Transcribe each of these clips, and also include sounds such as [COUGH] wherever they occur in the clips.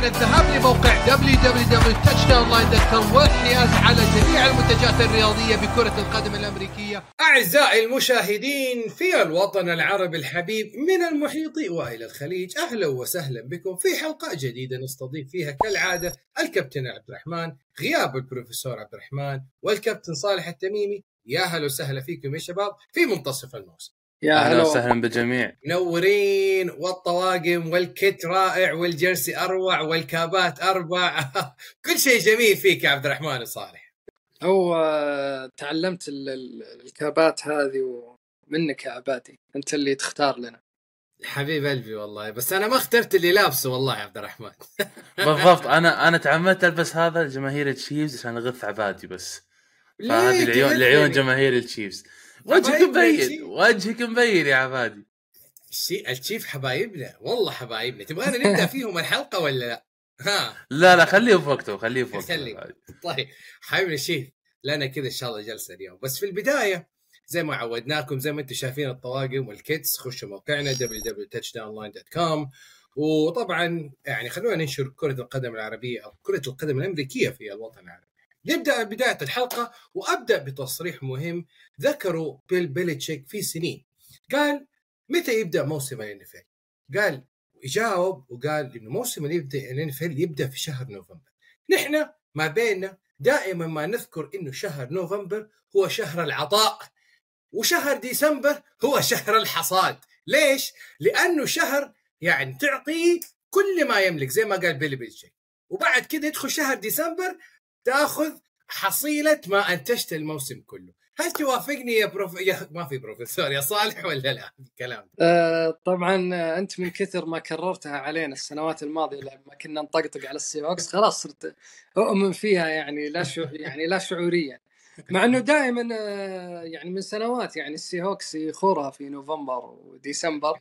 عن الذهاب لموقع www.touchdownline.com والحياز على جميع المنتجات الرياضية بكرة القدم الأمريكية. أعزائي المشاهدين في الوطن العربي الحبيب من المحيط وإلى الخليج أهلا وسهلا بكم في حلقة جديدة نستضيف فيها كالعادة الكابتن عبد الرحمن غياب البروفيسور عبد الرحمن والكابتن صالح التميمي. يا هلا وسهلا فيكم يا شباب في منتصف الموسم. يا أهلا هلا وسهلا بالجميع. منورين والطواقم والكت رائع والجرسي أروع والكابات أربع. [LAUGHS] كل شيء جميل فيك يا عبد الرحمن الصالح هو تعلمت ال- ال- الكابات هذه ومنك يا عبادي. أنت اللي تختار لنا. حبيب قلبي والله. بس أنا ما اخترت اللي لابسه والله يا عبد الرحمن. [LAUGHS] بالضبط. أنا أنا تعمدت ألبس هذا لجماهير التشيفز عشان أغث عبادي بس. فهذه ليه لعيون تغثني؟ لعيون جماهير ال Chiefs. وجهك حبايبنا مبين. وجهك مبين يا عبادي. الشي- ال Chiefs حبايبنا والله حبايبنا. تبغانا نبدأ [LAUGHS] فيهم الحلقة ولا لا؟ ها. لا لا خليه في وقته خليه في وقته. خليه. طيب. حبيبنا ال Chiefs لنا كذا إن شاء الله جلسة اليوم. بس في البداية زي ما عودناكم زي ما أنتم شايفين الطواقم وال kits خشوا موقعنا www.touchdownline.com وطبعا يعني خلونا ننشر كرة القدم العربية أو كرة القدم الأمريكية في الوطن العربي. نبدأ بداية الحلقة وأبدأ بتصريح مهم ذكره بيل بيلتشيك في سنين. قال متى يبدأ موسم ال قال جاوب وقال إنه موسم يبدا ال يبدأ في شهر نوفمبر. نحن ما بيننا دائما ما نذكر إنه شهر نوفمبر هو شهر العطاء وشهر ديسمبر هو شهر الحصاد. ليش؟ لأنه شهر يعني تعطيه كل ما يملك زي ما قال بيل بيلتشيك وبعد كده يدخل شهر ديسمبر تاخذ حصيلة ما أنتجت الموسم كله. هل توافقني يا prof... يا [LAUGHS] ما في بروفيسور يا صالح ولا لا؟ الكلام آه، طبعا آه، أنت من كثر ما كررتها علينا السنوات الماضية لما كنا نطقطق على ال Seahawks خلاص صرت أؤمن فيها يعني لا شو [LAUGHS] يعني لا شعوريا. مع إنه دائما آه، يعني من سنوات يعني ال Seahawks يخورها في نوفمبر وديسمبر.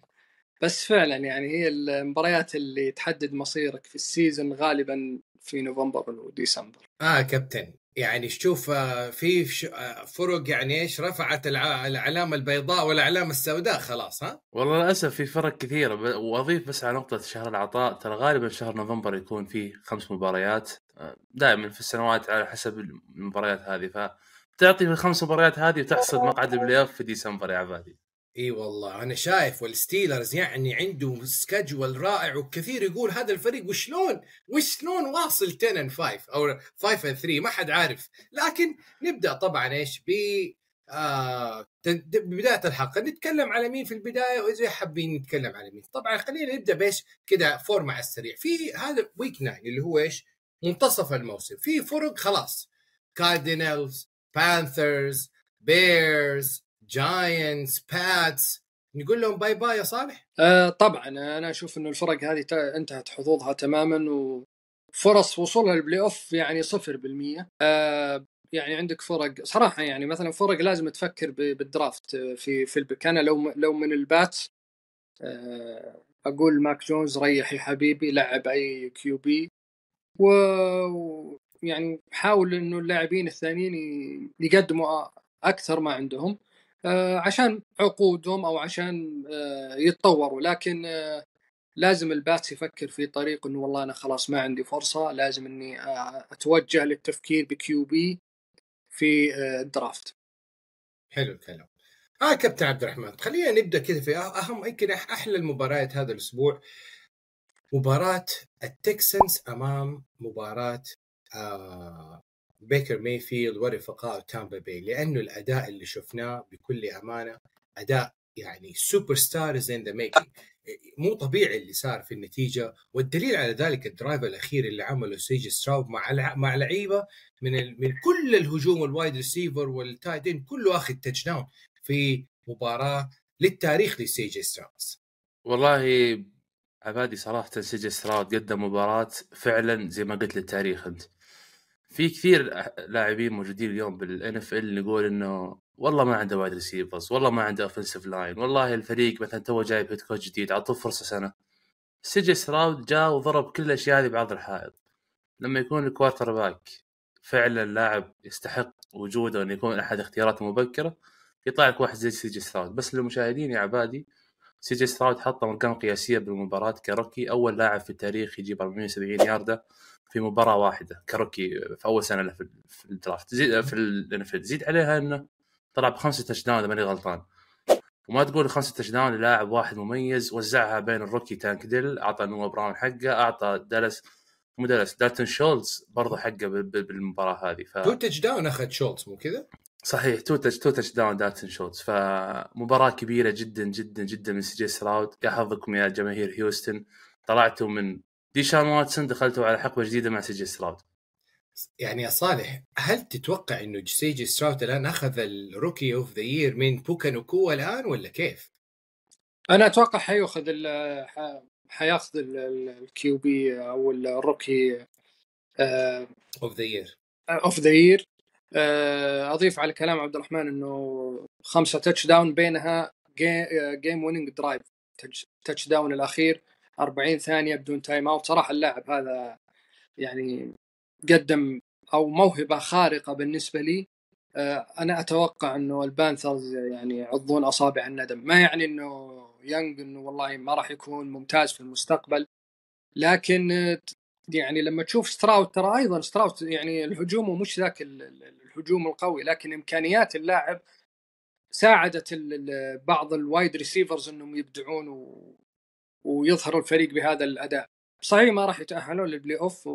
بس فعلا يعني هي المباريات اللي تحدد مصيرك في ال season غالبا في نوفمبر وديسمبر. آه كابتن. يعني شوف آه، في ش- آه، فرق يعني إيش؟ رفعت الع- العلامة البيضاء والعلامة السوداء خلاص ها؟ والله للأسف في فرق كثيرة وأضيف بس على نقطة شهر العطاء. ترى غالبا شهر نوفمبر يكون فيه خمس مباريات دائما في السنوات على حسب المباريات هذه. فتعطي في الخمس مباريات هذه وتحصد مقعد ال playoff في ديسمبر يا عبادي. إي والله أنا شايف وال Steelers يعني عنده schedule رائع وكثير يقول هذا الفريق وشلون؟ وشلون واصل 10 and 5 أو 5 and 3 ما حد عارف. لكن نبدأ طبعا إيش؟ ب آه ببداية الحلقة. نتكلم على مين في البداية؟ وإذا حابين نتكلم على مين. طبعا خلينا نبدأ بإيش؟ كذا فورمة على السريع. في هذا week 9 اللي هو إيش؟ منتصف الموسم. في فرق خلاص. Cardinals Panthers Bears Giants Pats نقول لهم باي باي يا صالح؟ آه طبعا. أنا أشوف إنه الفرق هذه انتهت حظوظها تماما وفرص وصولها لل playoff يعني صفر بالمية. آه يعني عندك فرق صراحة يعني مثلا فرق لازم تفكر بال draft آه، في في ال pick أنا لو لو من ال Pats آه أقول ماك جونز ريح يا حبيبي لعب أي QB. و يعني حاول إنه اللاعبين الثانيين يقدموا أكثر ما عندهم. عشان عقودهم أو عشان آه، يتطوروا. لكن آه، لازم ال Pats يفكر في طريق إنه والله أنا خلاص ما عندي فرصة لازم إني آه، أتوجه للتفكير ب QB في آه، ال draft. حلو الكلام. آه كابتن عبد الرحمن خلينا نبدأ كذا في أهم يمكن أحلى المباريات هذا الأسبوع. مباراة ال Texans أمام مباراة آه بيكر مايفيلد ورفقائه تامبا باي لأنه الأداء اللي شفناه بكل أمانة أداء يعني superstars in the making مو طبيعي اللي صار في النتيجة والدليل على ذلك ال drive الأخير اللي عمله سي جي ستراود مع مع لعيبة من. من كل الهجوم ال wide receiver وال tight end كله آخذ touchdown في مباراة للتاريخ لسي جي ستراود والله عبادي صراحة سي جي ستراود قدم مباراة فعلا زي ما قلت للتاريخ أنت في كثير لاعبين موجودين اليوم بال NFL يقول إنه والله ما عنده wide receivers والله ما عنده offensive line والله الفريق مثلا تو جايب head coach جديد أعطوه فرصة سنة. سي جي ستراود جاء وضرب كل الأشياء هذه بعرض الحائط. لما يكون ال quarterback فعلا لاعب يستحق وجوده إنه يكون أحد اختياراته المبكره يطلع لك واحد زي سي جي ستراود بس للمشاهدين يا عبادي سي جي ستراود حط ارقام قياسية بالمباراة ك rookie أول لاعب في التاريخ يجيب 470 ياردة. في مباراة واحدة. ك rookie في أول سنة له في ال draft. زيد في الانفيد زيد عليها إنه طلع بخمسة touchdown إذا ماني غلطان. وما تقول خمسة touchdown للاعب واحد مميز وزعها بين ال rookie تانك ديل أعطى نوا براون حقه أعطى دالاس مو دالاس دالتون شولز برضه حقه بال- بال- بالمباراة هذه. ف... two touchdown أخذ شولتس مو كذا؟ صحيح two touch two touch down دالتون شولز فمباراه كبيرة جدا جدا جدا من سي جي ستراود يا حظكم يا جماهير هيوستن. طلعتوا من ديشان واتسون دخلتوا على حقبة جديدة مع سي جي ستراود يعني يا صالح هل تتوقع إنه سي جي ستراود الآن أخذ ال rookie of the year من بوكا نوكوا الآن ولا كيف؟ أنا أتوقع حيأخذ حيأخذ ال QB أو ال rookie of the year. of the year. أضيف على كلام عبد الرحمن إنه خمسة touchdown بينها game winning drive touchdown الأخير. 40 ثانية بدون timeout صراحة اللاعب هذا يعني قدم أو موهبة خارقة بالنسبة لي. آه، أنا أتوقع إنه ال Panthers يعني يعضون أصابع الندم. ما يعني إنه يانج إنه والله ما راح يكون ممتاز في المستقبل. لكن يعني لما تشوف ستراود ترى أيضا ستراود يعني الهجوم مش ذاك ال- ال- الهجوم القوي لكن إمكانيات اللاعب ساعدت بعض ال wide receivers إنهم يبدعون و... ويظهروا الفريق بهذا الأداء. صحيح ما راح يتأهلون لل playoff.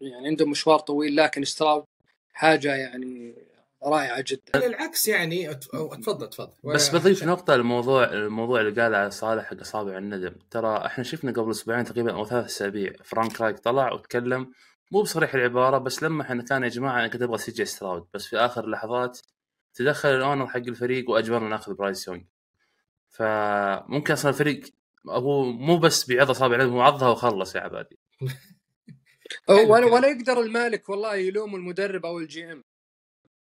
يعني عندهم مشوار طويل لكن ستراود حاجة يعني رائعة جدا. على العكس يعني أت- أو- تفضل تفضل. بس بضيف نقطة للموضوع الموضوع اللي قال على صالح حق اصابع الندم، ترى إحنا شفنا قبل أسبوعين تقريبا أو ثلاث أسابيع فرانك رايك طلع وتكلم. مو بصريح العبارة بس لما إحنا كان يا جماعة أنا كنت أبغى سي جي ستراود بس في آخر اللحظات تدخل ال owner حق الفريق وأجبرنا ناخذ برايس يونغ. فممكن أصلا الفريق أبو مو بس بيعض أصابع هو عضها وخلص يا عبادي. [LAUGHS] ولا. ولا يقدر المالك والله يلوم المدرب أو ال GM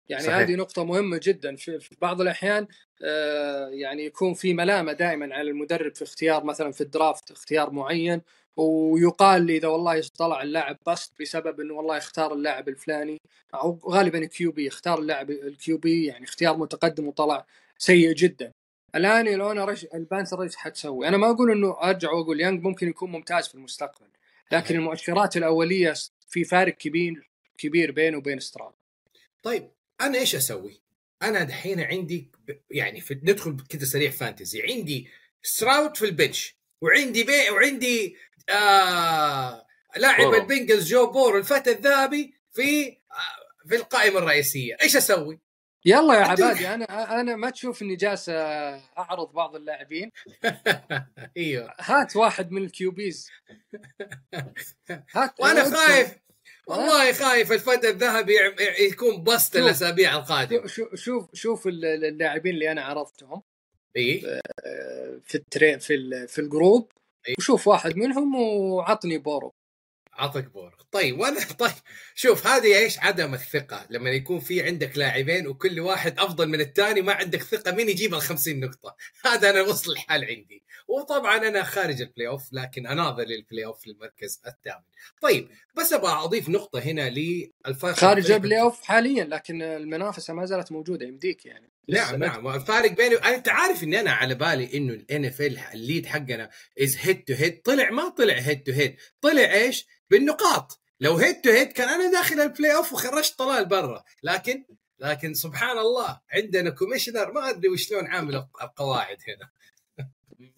يعني صحيح. هذه نقطة مهمة جدا في, في بعض الأحيان آه، يعني يكون في ملامة دائما على المدرب في اختيار مثلا في ال draft اختيار معين ويقال لي إذا والله طلع اللاعب bust بسبب إنه والله اختار اللاعب الفلاني أو غالبا QB اختار اللاعب ال QB يعني اختيار متقدم وطلع سيء جدا الآن ال owner إيش ال Panthers إيش حتسوي؟ أنا ما أقول إنه أرجع وأقول يانج ممكن يكون ممتاز في المستقبل لكن المؤشرات الأولية في فارق كبير كبير بينه وبين ستراود طيب أنا إيش أسوي؟ أنا دحين عندي يعني في ندخل كذا سريع fantasy عندي ستراود في ال bench وعندي بي وعندي آه لاعب. ال Bengals جو بورو الفتى الذهبي في آه في القائمة الرئيسية إيش أسوي؟ يلا يا. عبادي أنا أنا ما تشوف إني جالس أعرض بعض اللاعبين [LAUGHS] إيوه هات واحد من ال QBs [LAUGHS] هات وأنا ادخل. خايف والله خايف الفتى الذهبي يكون شوف. الأسابيع القادمة شوف شوف شوف ال- ال- اللاعبين اللي أنا عرضتهم إي آه، في ال trade في في ال group. وشوف واحد منهم وعطني بورو عطك بورو طيب وأنا [LAUGHS] طيب شوف هذه إيش؟ عدم الثقة. لما يكون في عندك لاعبين وكل واحد أفضل من الثاني ما عندك ثقة مين يجيب ال 50 نقطة؟ [LAUGHS] هذا أنا وصل الحال عندي. وطبعا أنا خارج ال playoff لكن أناظر لل playoff للمركز الثامن. طيب بس أبغى أضيف نقطة هنا للفرق خارج ال play off حاليا لكن المنافسة ما زالت موجودة يمديك يعني. نعم. نعم. الفارق بيني أنت عارف إني أنا على بالي إنه ال NFL ال league حقنا is head to head طلع ما طلع head to head طلع إيش؟ بالنقاط. لو head to head كان أنا داخل ال playoff وخرجت طلال برا. لكن لكن سبحان الله عندنا commissioner ما أدري وشلون عامل القواعد هنا.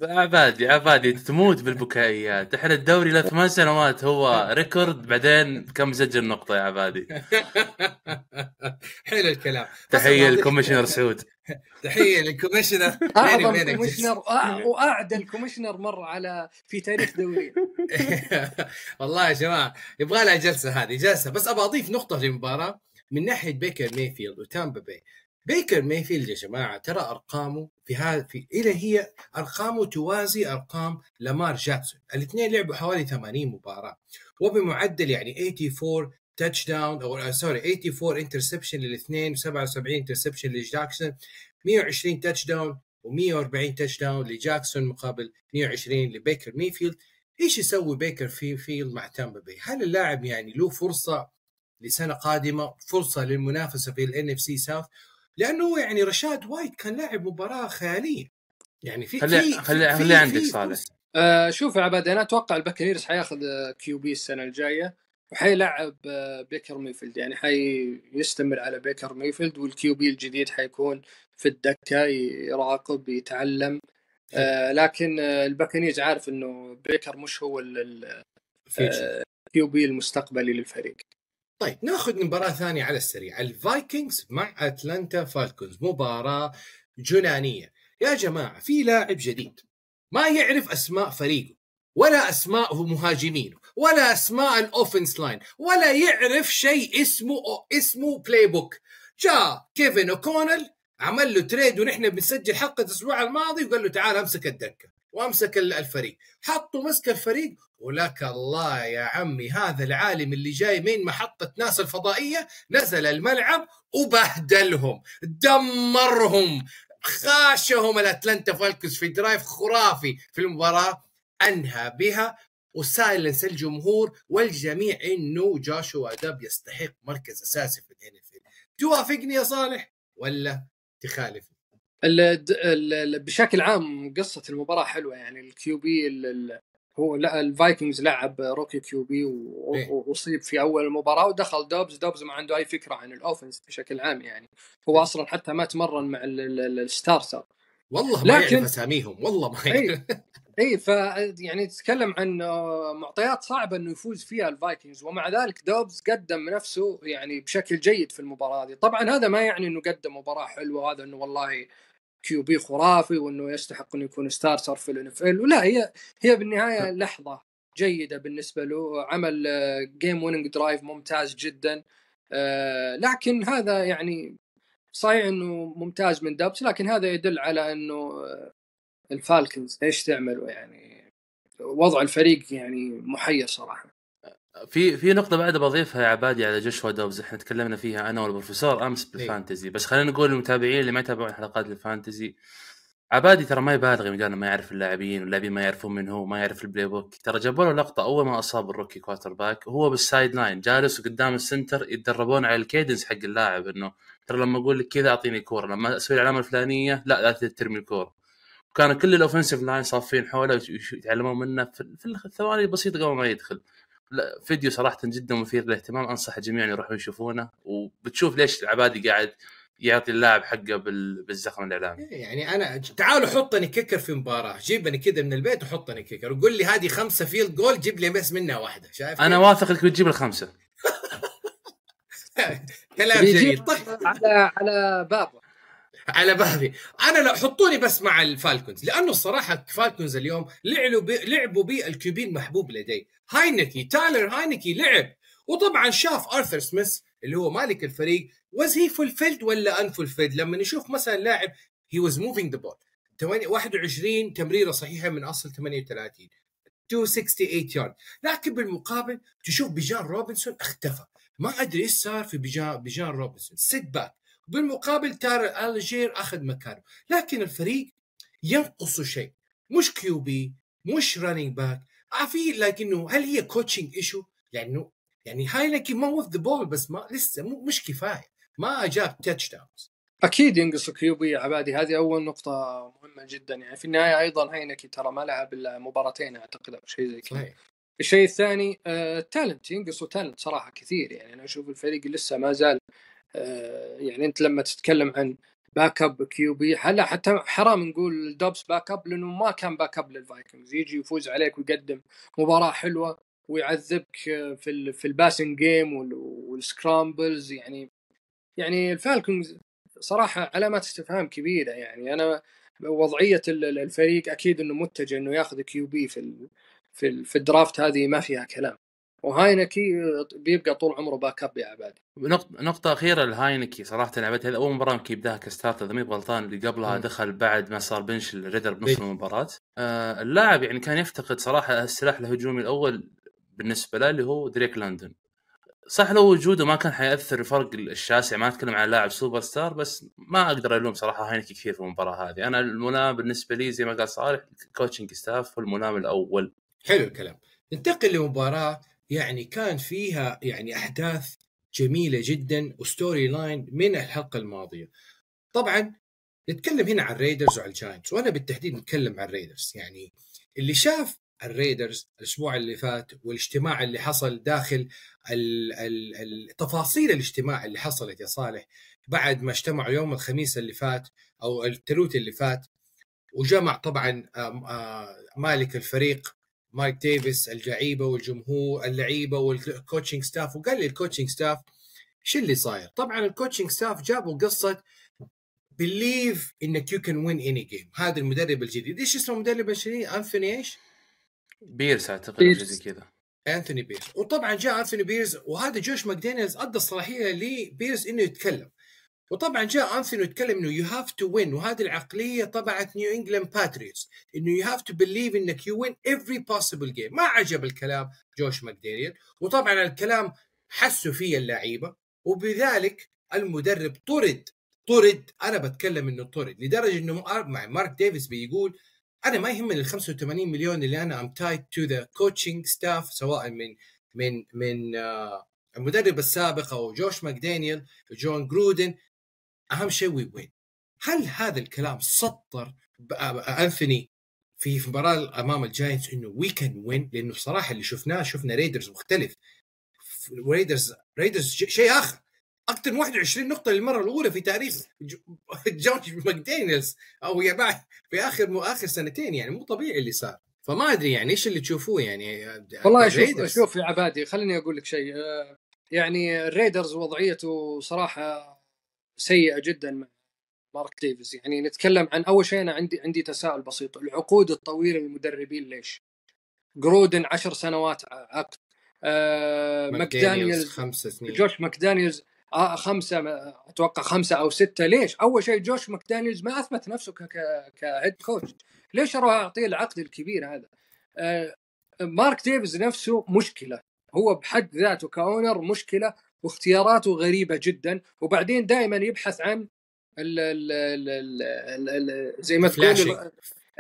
عبادي عبادي تموت بالبكائيات. إحنا الدوري له ثمان سنوات هو record بعدين كم سجل نقطة يا عبادي [LAUGHS] حلو الكلام. أضيف- لل commissioner سعود. [LAUGHS] تحية لل commissioner. [LAUGHS] أعظم commissioner وأعدل commissioner مر على في تاريخ دوري. والله يا جماعة يبغى لها جلسة هذه جلسة. بس أبغى أضيف نقطة للمباراة. من ناحية بيكر ميفيلد وتامبا باي بيكر ميفيلد يا جماعة ترى أرقامه في هذا في إلى هي أرقامه توازي أرقام لامار جاكسون الاثنين لعبوا حوالي 80 مباراة وبمعدل يعني 84 touchdown أو sorry 84 interception للاثنين 77 interception لجاكسون 120 touchdown و140 touchdown لجاكسون مقابل 120 لبيكر ميفيلد إيش يسوي بيكر ميفيلد مع تامبا باي؟ هل اللاعب يعني له فرصة لسنة قادمة فرصة للمنافسة في ال NFC South؟ لأنه هو يعني رشاد وايت كان لاعب مباراة خيالية. يعني في خلي- خلي- خلي عندك صالح. آه شوف يا عباد أنا أتوقع ال Buccaneers حياخذ QB السنة الجاية وحيلعب آه، بيكر ميفيلد. يعني حيستمر على بيكر ميفيلد وال QB الجديد حيكون في الدكة يراقب يتعلم. آه لكن آه ال Buccaneers عارف إنه بيكر مش هو. الكيو B المستقبلي للفريق. طيب ناخذ مباراة ثانية على السريع. الفايكنجز مع أتلانتا فالكونز مباراة جنانية. يا جماعة في لاعب جديد. ما يعرف أسماء فريقه ولا اسماء مهاجمينه ولا أسماء ال offense line ولا يعرف شيء اسمه اسمه playbook جاء كيفن اوكونل عمل له trade ونحن بنسجل حلقة الأسبوع الماضي وقال له تعال أمسك الدكة. وامسك ال- الفريق. حطوا مسك الفريق ولك الله يا عمي هذا العالم اللي جاي من محطة ناسا الفضائية نزل الملعب وبهدلهم دمرهم خاشهم ال Atlanta Falcons في drive خرافي في المباراة. أنهى بها و silence الجمهور والجميع إنه جاشوا دوبز يستحق مركز أساسي في ال NFL توافقني يا صالح ولا تخالف؟ بشكل عام قصة المباراة حلوة يعني ال QB هو لا ال Vikings لعب rookie QB و- إيه. واصيب في أول المباراة ودخل دوبز دوبز ما عنده أي فكرة عن ال offense بشكل عام يعني. هو أصلا حتى ما تمرن مع ال- ال- ال- ال starter. والله ما لكن- يعرف أساميهم والله ما يعرف. [LAUGHS] اي ف يعني تتكلم عن معطيات صعبة إنه يفوز فيها ال Vikings ومع ذلك دوبز قدم نفسه يعني بشكل جيد في المباراة هذه. طبعا هذا ما يعني إنه قدم مباراة حلوة وهذا إنه والله QB خرافي وإنه يستحق إنه يكون starter في ال NFL ولا هي هي بالنهاية لحظة جيدة بالنسبة له عمل game winning drive ممتاز جدا. آه، لكن هذا يعني صحيح إنه ممتاز من دوبز لكن هذا يدل على إنه آه، ال Falcons إيش تعملوا يعني؟ وضع الفريق يعني محير صراحة. في في نقطة بعد بضيفها يا عبادي على جوشوا دوبز إحنا تكلمنا فيها أنا والبروفيسور أمس بال fantasy. بس خلينا نقول للمتابعين اللي ما يتابعون حلقات ال fantasy عبادي ترى ما يبالغ يوم قال ما يعرف اللاعبين واللاعبين ما يعرفون من هو ما يعرف ال playbook. ترى جابوا له لقطة أول ما أصاب ال rookie quarterback وهو بال sideline جالس قدام ال center يتدربون على ال cadence حق اللاعب إنه ترى لما أقول لك كذا أعطيني كورة لما أسوي العلامة الفلانية لا لا ترمي الكورة. كان كل ال offensive line صافين حوله يتعلمون منه في في الثواني البسيطة قبل ما يدخل. لا فيديو صراحة جدا مثير للاهتمام. أنصح الجميع أن يروحوا يشوفونه وبتشوف ليش العبادي قاعد يعطي اللاعب حقه بال- بالزخم الإعلامي. يعني أنا تعالوا حطني kicker في مباراة. جيبني كذا من البيت وحطني kicker. وقول لي هذه خمسة field goal جيب لي بس منها واحدة. شايف أنا؟ واثق إنك بتجيب الخمسة. [LAUGHS] كلام جميل طيب. على على بابه. على بالي. أنا لا حطوني بس مع الفالكونز لأنه الصراحة الفالكونز اليوم لعبوا بي لعبوا بي ال QB المحبوب لدي. هاينكي تايلر هاينكي لعب. وطبعا شاف آرثر سميث اللي هو مالك الفريق. was he fulfilled ولا unfulfilled لما نشوف مثلا لاعب he was moving the ball 21 تمريرة صحيحة من أصل 38 268 يارد لكن بالمقابل تشوف بيجان روبنسون اختفى. ما أدري إيش صار في بيجان بيجان روبنسون. set back بالمقابل تايلر الجير أخذ مكانه. لكن الفريق ينقصه شيء. مش QB مش running back في لكنه هل هي coaching issue لأنه يعني هاينكي moved the ball بس ما لسه مو مش كفاية. ما جاب touchdowns أكيد ينقص QB عبادي. هذه أول نقطة مهمة جدا. يعني في النهاية أيضا هينكي ترى ما لعب إلا مباراتين أعتقد أو شيء زي كذا. الشيء الثاني آه talent ينقصوا talent صراحة كثير. يعني أنا أشوف الفريق لسه ما زال يعني أنت لما تتكلم عن backup QB هلا حتى حرام نقول دوبس backup لأنه ما كان backup للفايكنجز يجي يفوز عليك ويقدم مباراة حلوة ويعذبك آه، في في ال passing game وال scrambles يعني يعني الفالكونز صراحة علامات استفهام كبيرة. يعني أنا وضعية ال- ال- الفريق أكيد إنه متجه إنه ياخذ QB في في ال draft هذه ما فيها كلام. وهاينكي بيبقى طول عمره backup يا عبادي. نقطة, نقطة أخيرة لهاينكي صراحة لعبت هذا أول مباراة يمكن يبدأها ك starter إذا ماني غلطان اللي قبلها. دخل بعد ما صار bench الريدر بنص إيه. المباراة. آه اللاعب يعني كان يفتقد صراحة السلاح الهجومي الأول بالنسبة له اللي هو دريك لندن صح لو وجوده ما كان حيأثر الفرق الشاسع ما أتكلم عن لاعب سوبر ستار بس ما أقدر ألوم صراحة هاينكي كثير في المباراة هذه. أنا الملام بالنسبة لي زي ما قال صالح coaching staff هو الملام الأول. حلو الكلام. ننتقل لمباراة يعني كان فيها يعني أحداث جميلة جدا و story line من الحلقة الماضية. طبعا نتكلم هنا عن الريدرز وعن الجاينتس وأنا بالتحديد نتكلم عن الريدرز يعني اللي شاف الريدرز الأسبوع اللي فات والاجتماع اللي حصل داخل التفاصيل الاجتماع اللي حصلت يا صالح بعد ما اجتمعوا يوم الخميس اللي فات أو الثلوث اللي فات وجمع طبعا آم مالك الفريق مارك ديفيس اللعيبه والجمهور اللعيبة وال coaching staff وقال لي ال coaching staff شو اللي صاير؟ طبعا ال coaching staff جابوا قصة believe إنك you can win any game هذا المدرب الجديد إيش اسمه المدرب الجديد أنثوني إيش؟ بيرس أعتقد بيرس. شيء زي كذا أنثوني بيرز وطبعا جاء أنثوني بيرز وهذا جوش ماكدانيلز أدى الصلاحية لبيرز إنه يتكلم وطبعا جاء انثوني يتكلم إنه you have to win وهذه العقلية طبعت نيو انجلاند باتريوتس إنه you have to believe إنك you win every possible game ما عجب الكلام جوش ماكدانيل وطبعا الكلام حسوا فيه اللعيبة وبذلك المدرب طرد. طرد أنا بتكلم إنه طرد لدرجة إنه مع مارك ديفيس بيقول أنا ما يهمني ال 85 مليون اللي أنا I'm tied to the coaching staff سواء من من من آه، المدرب السابق أو جوش ماكدانيلز جون جرودن. أهم شيء we win؟ هل هذا الكلام سطر أنثوني في مباراة أمام الجاينتس إنه we can win لأنه بصراحه اللي شفناه شفنا ريدرز مختلف. ريدرز ريدرز شيء آخر. أكثر من 21 نقطة للمرة الأولى في تاريخ جوش [LAUGHS] ماكدانيلز أو يا بعد في آخر آخر سنتين يعني مو طبيعي اللي صار. فما أدري يعني إيش اللي تشوفوه يعني والله شوف. شوف يا عبادي خليني أقول لك شيء. آه، يعني الريدرز وضعيته صراحة سيئة جدا مع مارك ديفيز. يعني نتكلم عن أول شيء أنا عندي عندي تساؤل بسيط. العقود الطويلة للمدربين ليش؟ جرودن عشر سنوات عقد. آه ماكدانيلز خمس سنين. جوش ماكدانيلز آه خمسة ما- أتوقع خمسة أو ستة. ليش؟ أول شيء جوش ماكدانيلز ما أثبت نفسه ك head coach ليش أروح أعطيه العقد الكبير هذا؟ آه مارك ديفيز نفسه مشكلة. هو بحد ذاته ك owner مشكلة واختياراته غريبة جدا وبعدين دائما يبحث عن ال ال ال ال ال ال زي ما تقول.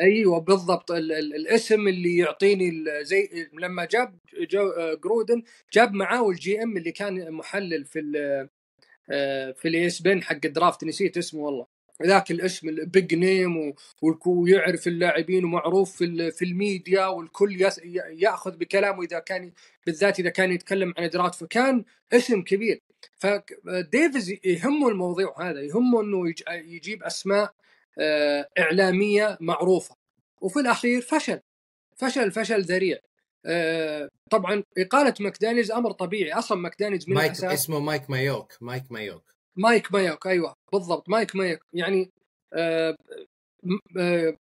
أيوه بالضبط ال ال الاسم اللي يعطيني زي لما جاب جون جرودن جاب معاه ال GM اللي كان محلل في ال آه، في ال ESPN حق ال draft نسيت اسمه والله ذاك الاسم ال big name ويعرف اللاعبين ومعروف في في الميديا والكل ياخذ بكلامه إذا كان بالذات إذا كان يتكلم عن draft فكان اسم كبير. فديفيز يهمه الموضوع هذا يهمه إنه يج- يجيب أسماء آه، إعلامية معروفة. وفي الأخير فشل فشل فشل ذريع. آه، طبعا إقالة ماكدانيلز أمر طبيعي. أصلا ماكدانيلز من مايك اسمه مايك مايوك مايك مايوك. مايك مايوك أيوه بالضبط مايك مايوك يعني آه، م- آه،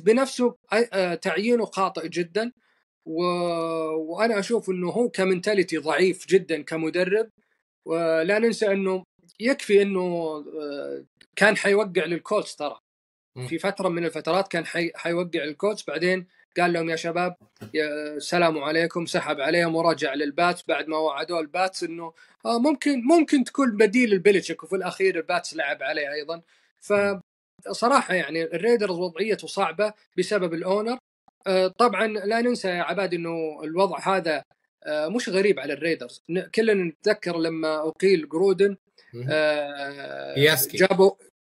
بنفسه آه، تعيينه خاطئ جدا. و... وأنا أشوف إنه هو ك mentality ضعيف جدا كمدرب. ولا ننسى إنه يكفي إنه آه، كان حيوقع للكولتس ترى. في فترة من الفترات كان حي... حيوقع للكولتس بعدين قال لهم يا شباب يا سلام عليكم سحب عليهم ورجع للباتس بعد ما وعدوه الباتس إنه آه ممكن ممكن تكون بديل بيلتشيك وفي الأخير الباتس لعب عليه أيضا فصراحه يعني الريدرز وضعيته صعبة بسبب ال owner آه طبعا لا ننسى يا عباد إنه الوضع هذا آه مش غريب على الريدرز كلنا نتذكر لما اقيل جرودن. آه. جابوا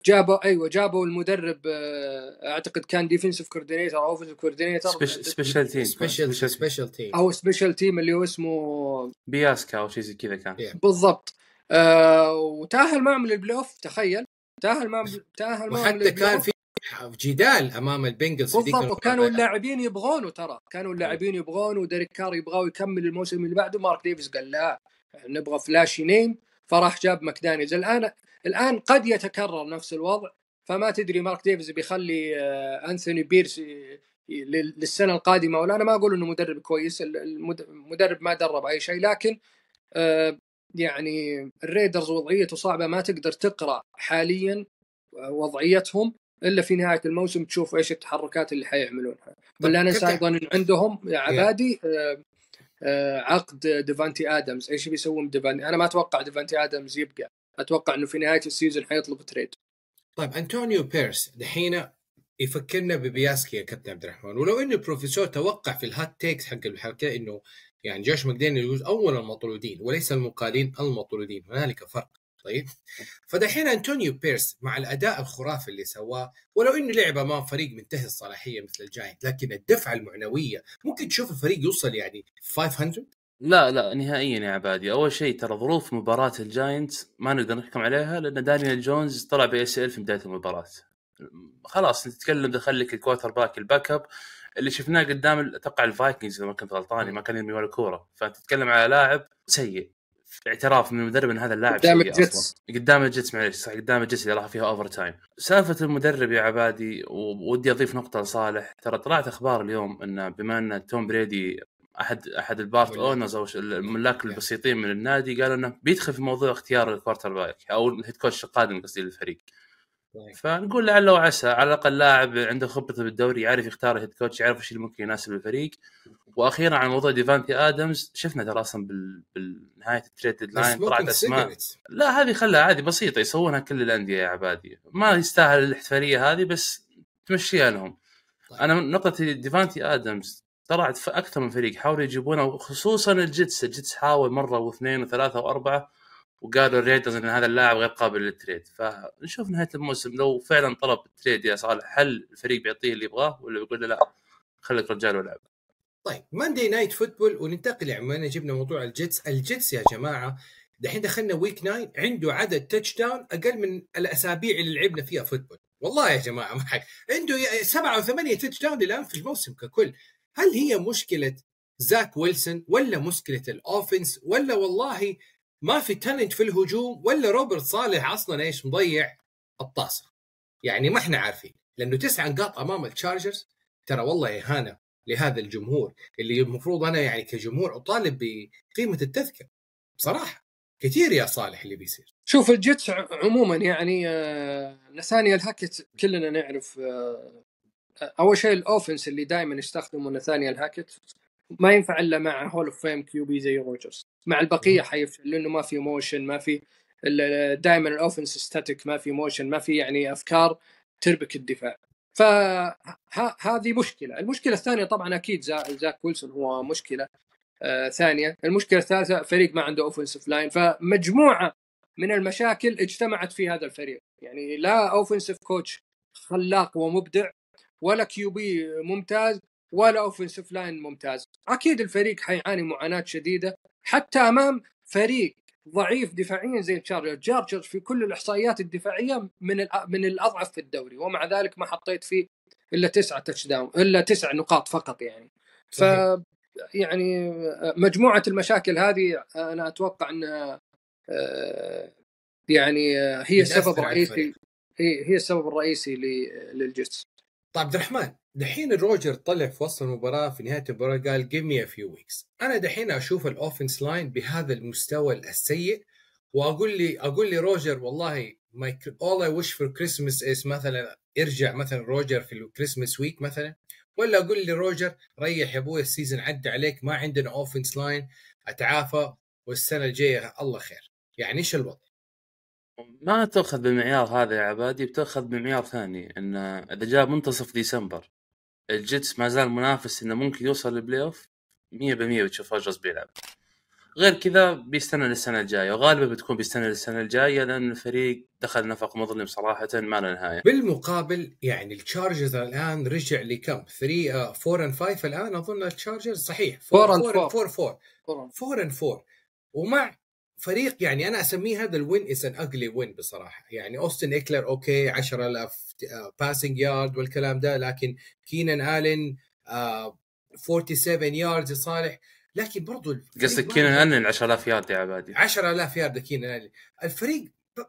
جابوا أيوه جابوا المدرب آه أعتقد كان defensive coordinator أو offensive coordinator special team special special team أو special team اللي هو اسمه بياسكا أو شيء زي كذا كان. Yeah. بالضبط. آه وتأهل معهم لل playoff تخيل. تأهل معهم تأهل معهم وحتى كان. في جدال أمام البنجلز بالضبط. وكانوا. اللاعبين يبغونه ترى. كانوا اللاعبين يبغونه. وديريك كار يبغاه يكمل الموسم اللي بعده. مارك ديفيس قال لا نبغى flashy name فراح جاب ماكدانيلز. الآن الآن قد يتكرر نفس الوضع فما تدري مارك ديفيس بيخلي آه، أنثوني بيرس لل- للسنة القادمة ولا أنا ما أقول إنه مدرب كويس ال- المد- المدرب ما درب أي شيء لكن آه، يعني الريدرز وضعيته صعبة ما تقدر تقرأ حاليا وضعيتهم إلا في نهاية الموسم تشوف إيش التحركات اللي حيعملونها. ولا ننسى أيضا أن عندهم يا عبادي آه، آه، عقد ديفانتي آدمز. إيش بيسوون ديفانتي أنا ما أتوقع ديفانتي آدمز يبقى. أتوقع إنه في نهاية ال season حيطلب trade. طيب انطونيو بيرس دحين يفكرنا ببياسكي يا كابتن عبد الرحمن. ولو إنه البروفيسور توقع في ال hot takes حق الحكاية إنه يعني جوش ماكدانيلز يجوز أول المطرودين وليس المقالين المطرودين. هنالك فرق. طيب فدحين انطونيو بيرس مع الأداء الخرافي اللي سواه ولو إنه لعبه ما فريق منتهي الصلاحية مثل الجاينت لكن الدفعة المعنوية ممكن تشوف الفريق يوصل يعني 500 لا لا نهائيا يا عبادي. أول شيء ترى ظروف مباراة الجاينت ما نقدر نحكم عليها لأن دانيال جونز طلع ب ACL في بداية المباراة. خلاص تتكلم دخل لك ال quarterback ال backup اللي شفناه قدام أتوقع الفايكنجز إذا ما كنت غلطان ما كان يرمي ولا كورة. فتتكلم على لاعب سيء. اعتراف من المدرب إن هذا اللاعب قدام الجيتس. قدام الجيتس معلش صح قدام الجيتس اللي راح فيها overtime سالفة المدرب يا عبادي ودي أضيف نقطة لصالح. ترى طلعت أخبار اليوم إن بما إن توم بريدي احد أحد ال part owners أو الملاك البسيطين من النادي قالوا إنه بيدخل في موضوع اختيار ال quarterback أو ال head coach القادم قصدي للفريق. فنقول لعل وعسى على الأقل لاعب عنده خبرة بالدوري يعرف يختار head coach يعرف إيش اللي ممكن يناسب الفريق. وأخيرا على موضوع ديفانتي آدمز شفنا ترى أصلا بال... بالنهاية ال trade deadline طلعت أسماء. لا هذه خلها عادي بسيطة يسوونها كل الأندية يا عبادي. ما يستاهل الاحتفالية هذه بس تمشيها لهم. طيب. أنا نقطة ديفانتي آدمز طلعت في أكثر من فريق حاولوا يجيبونه خصوصا الجيتس الجيتس حاول مرة واثنين وثلاثة وأربعة وقالوا الريدرز إن هذا اللاعب غير قابل لل trade. فنشوف نهاية الموسم لو فعلا طلب ال trade يا صالح هل الفريق بيعطيه اللي يبغاه ولا بيقول له لا خليك رجال والعب طيب Monday Night Football وننتقل يعني جبنا موضوع الجيتس. الجيتس يا جماعة دحين دخلنا week 9 عنده عدد touchdown أقل من الأسابيع اللي لعبنا فيها football والله يا جماعة معك عنده سبعة وثمانية touchdown الان في الموسم ككل. هل هي مشكلة زاك ويلسون ولا مشكلة ال offense ولا والله ما في talent في الهجوم ولا روبرت صالح أصلا إيش مضيع الطاسه يعني ما إحنا عارفين لأنه تسع نقاط أمام التشارجرز. ترى والله إهانة لهذا الجمهور اللي المفروض أنا يعني كجمهور أطالب بقيمة التذكرة. بصراحة كثير يا صالح اللي بيصير. شوف الجيتس عموما يعني آه، نثانيال هاكت كلنا نعرف آه، أول شيء ال offense اللي دائما يستخدمه نثانيال هاكت ما ينفع إلا مع hall of fame QB زي روجرز مع البقية حيفشل لأنه ما في motion ما في دائما ال offense static ما في motion ما في يعني أفكار تربك الدفاع. فهذه مشكلة. المشكلة الثانية طبعا أكيد زا- زاك ويلسون هو مشكلة آه ثانية. المشكلة الثالثة فريق ما عنده offensive line فمجموعة من المشاكل اجتمعت في هذا الفريق. يعني لا offensive coach خلاق ومبدع ولا QB ممتاز ولا offensive line ممتاز. أكيد الفريق حيعاني معاناة شديدة. حتى أمام فريق ضعيف دفاعيا زي التشارجرز تشارجرز في كل الإحصائيات الدفاعية من من الأضعف في الدوري. ومع ذلك ما حطيت فيه إلا تسعة touchdown إلا تسع نقاط فقط يعني. ف. يعني مجموعة المشاكل هذه أنا أتوقع انها آه، يعني آه، هي بتأثر السبب الرئيسي. هي هي السبب الرئيسي للجيتس. طيب عبد الرحمن دحين الروجر طلع في وسط المباراة في نهاية المباراة قال give me few weeks أنا دحين أشوف ال offense line بهذا المستوى السيء وأقول لي أقول لي روجر والله all I wish for Christmas is مثلا ارجع مثلا روجر في ال Christmas week مثلا ولا أقول لي روجر ريح يا أبوي ال season عدى عليك ما عندنا offense line أتعافى والسنة الجاية الله خير يعني إيش الوضع؟ ما تأخذ بالمعيار هذا يا عبادي بتأخذ بمعيار ثاني إن إذا جاء منتصف ديسمبر الجيتس ما زال منافس إنه ممكن يوصل لل playoff 100% بتشوف روجرز بيلعب. غير كذا بيستنى للسنة الجاية وغالبا بتكون بيستنى للسنة الجاية لأن الفريق دخل نفق مظلم صراحة ما له نهاية. بالمقابل يعني التشارجرز الآن رجع لكم 3 4 and 5 الآن أظن التشارجرز صحيح Four and 4 four. 4 4 and 4 ومع فريق يعني أنا أسميه هذا ال win is an ugly win بصراحة. يعني أوستن ايكلر أوكي 10000 passing yard والكلام ده لكن كينان الين آه 47 يارد صالح لكن برضو قصدك كينان الين 10000 يارد يا عبادي. 10000 يارد كينان الين الفريق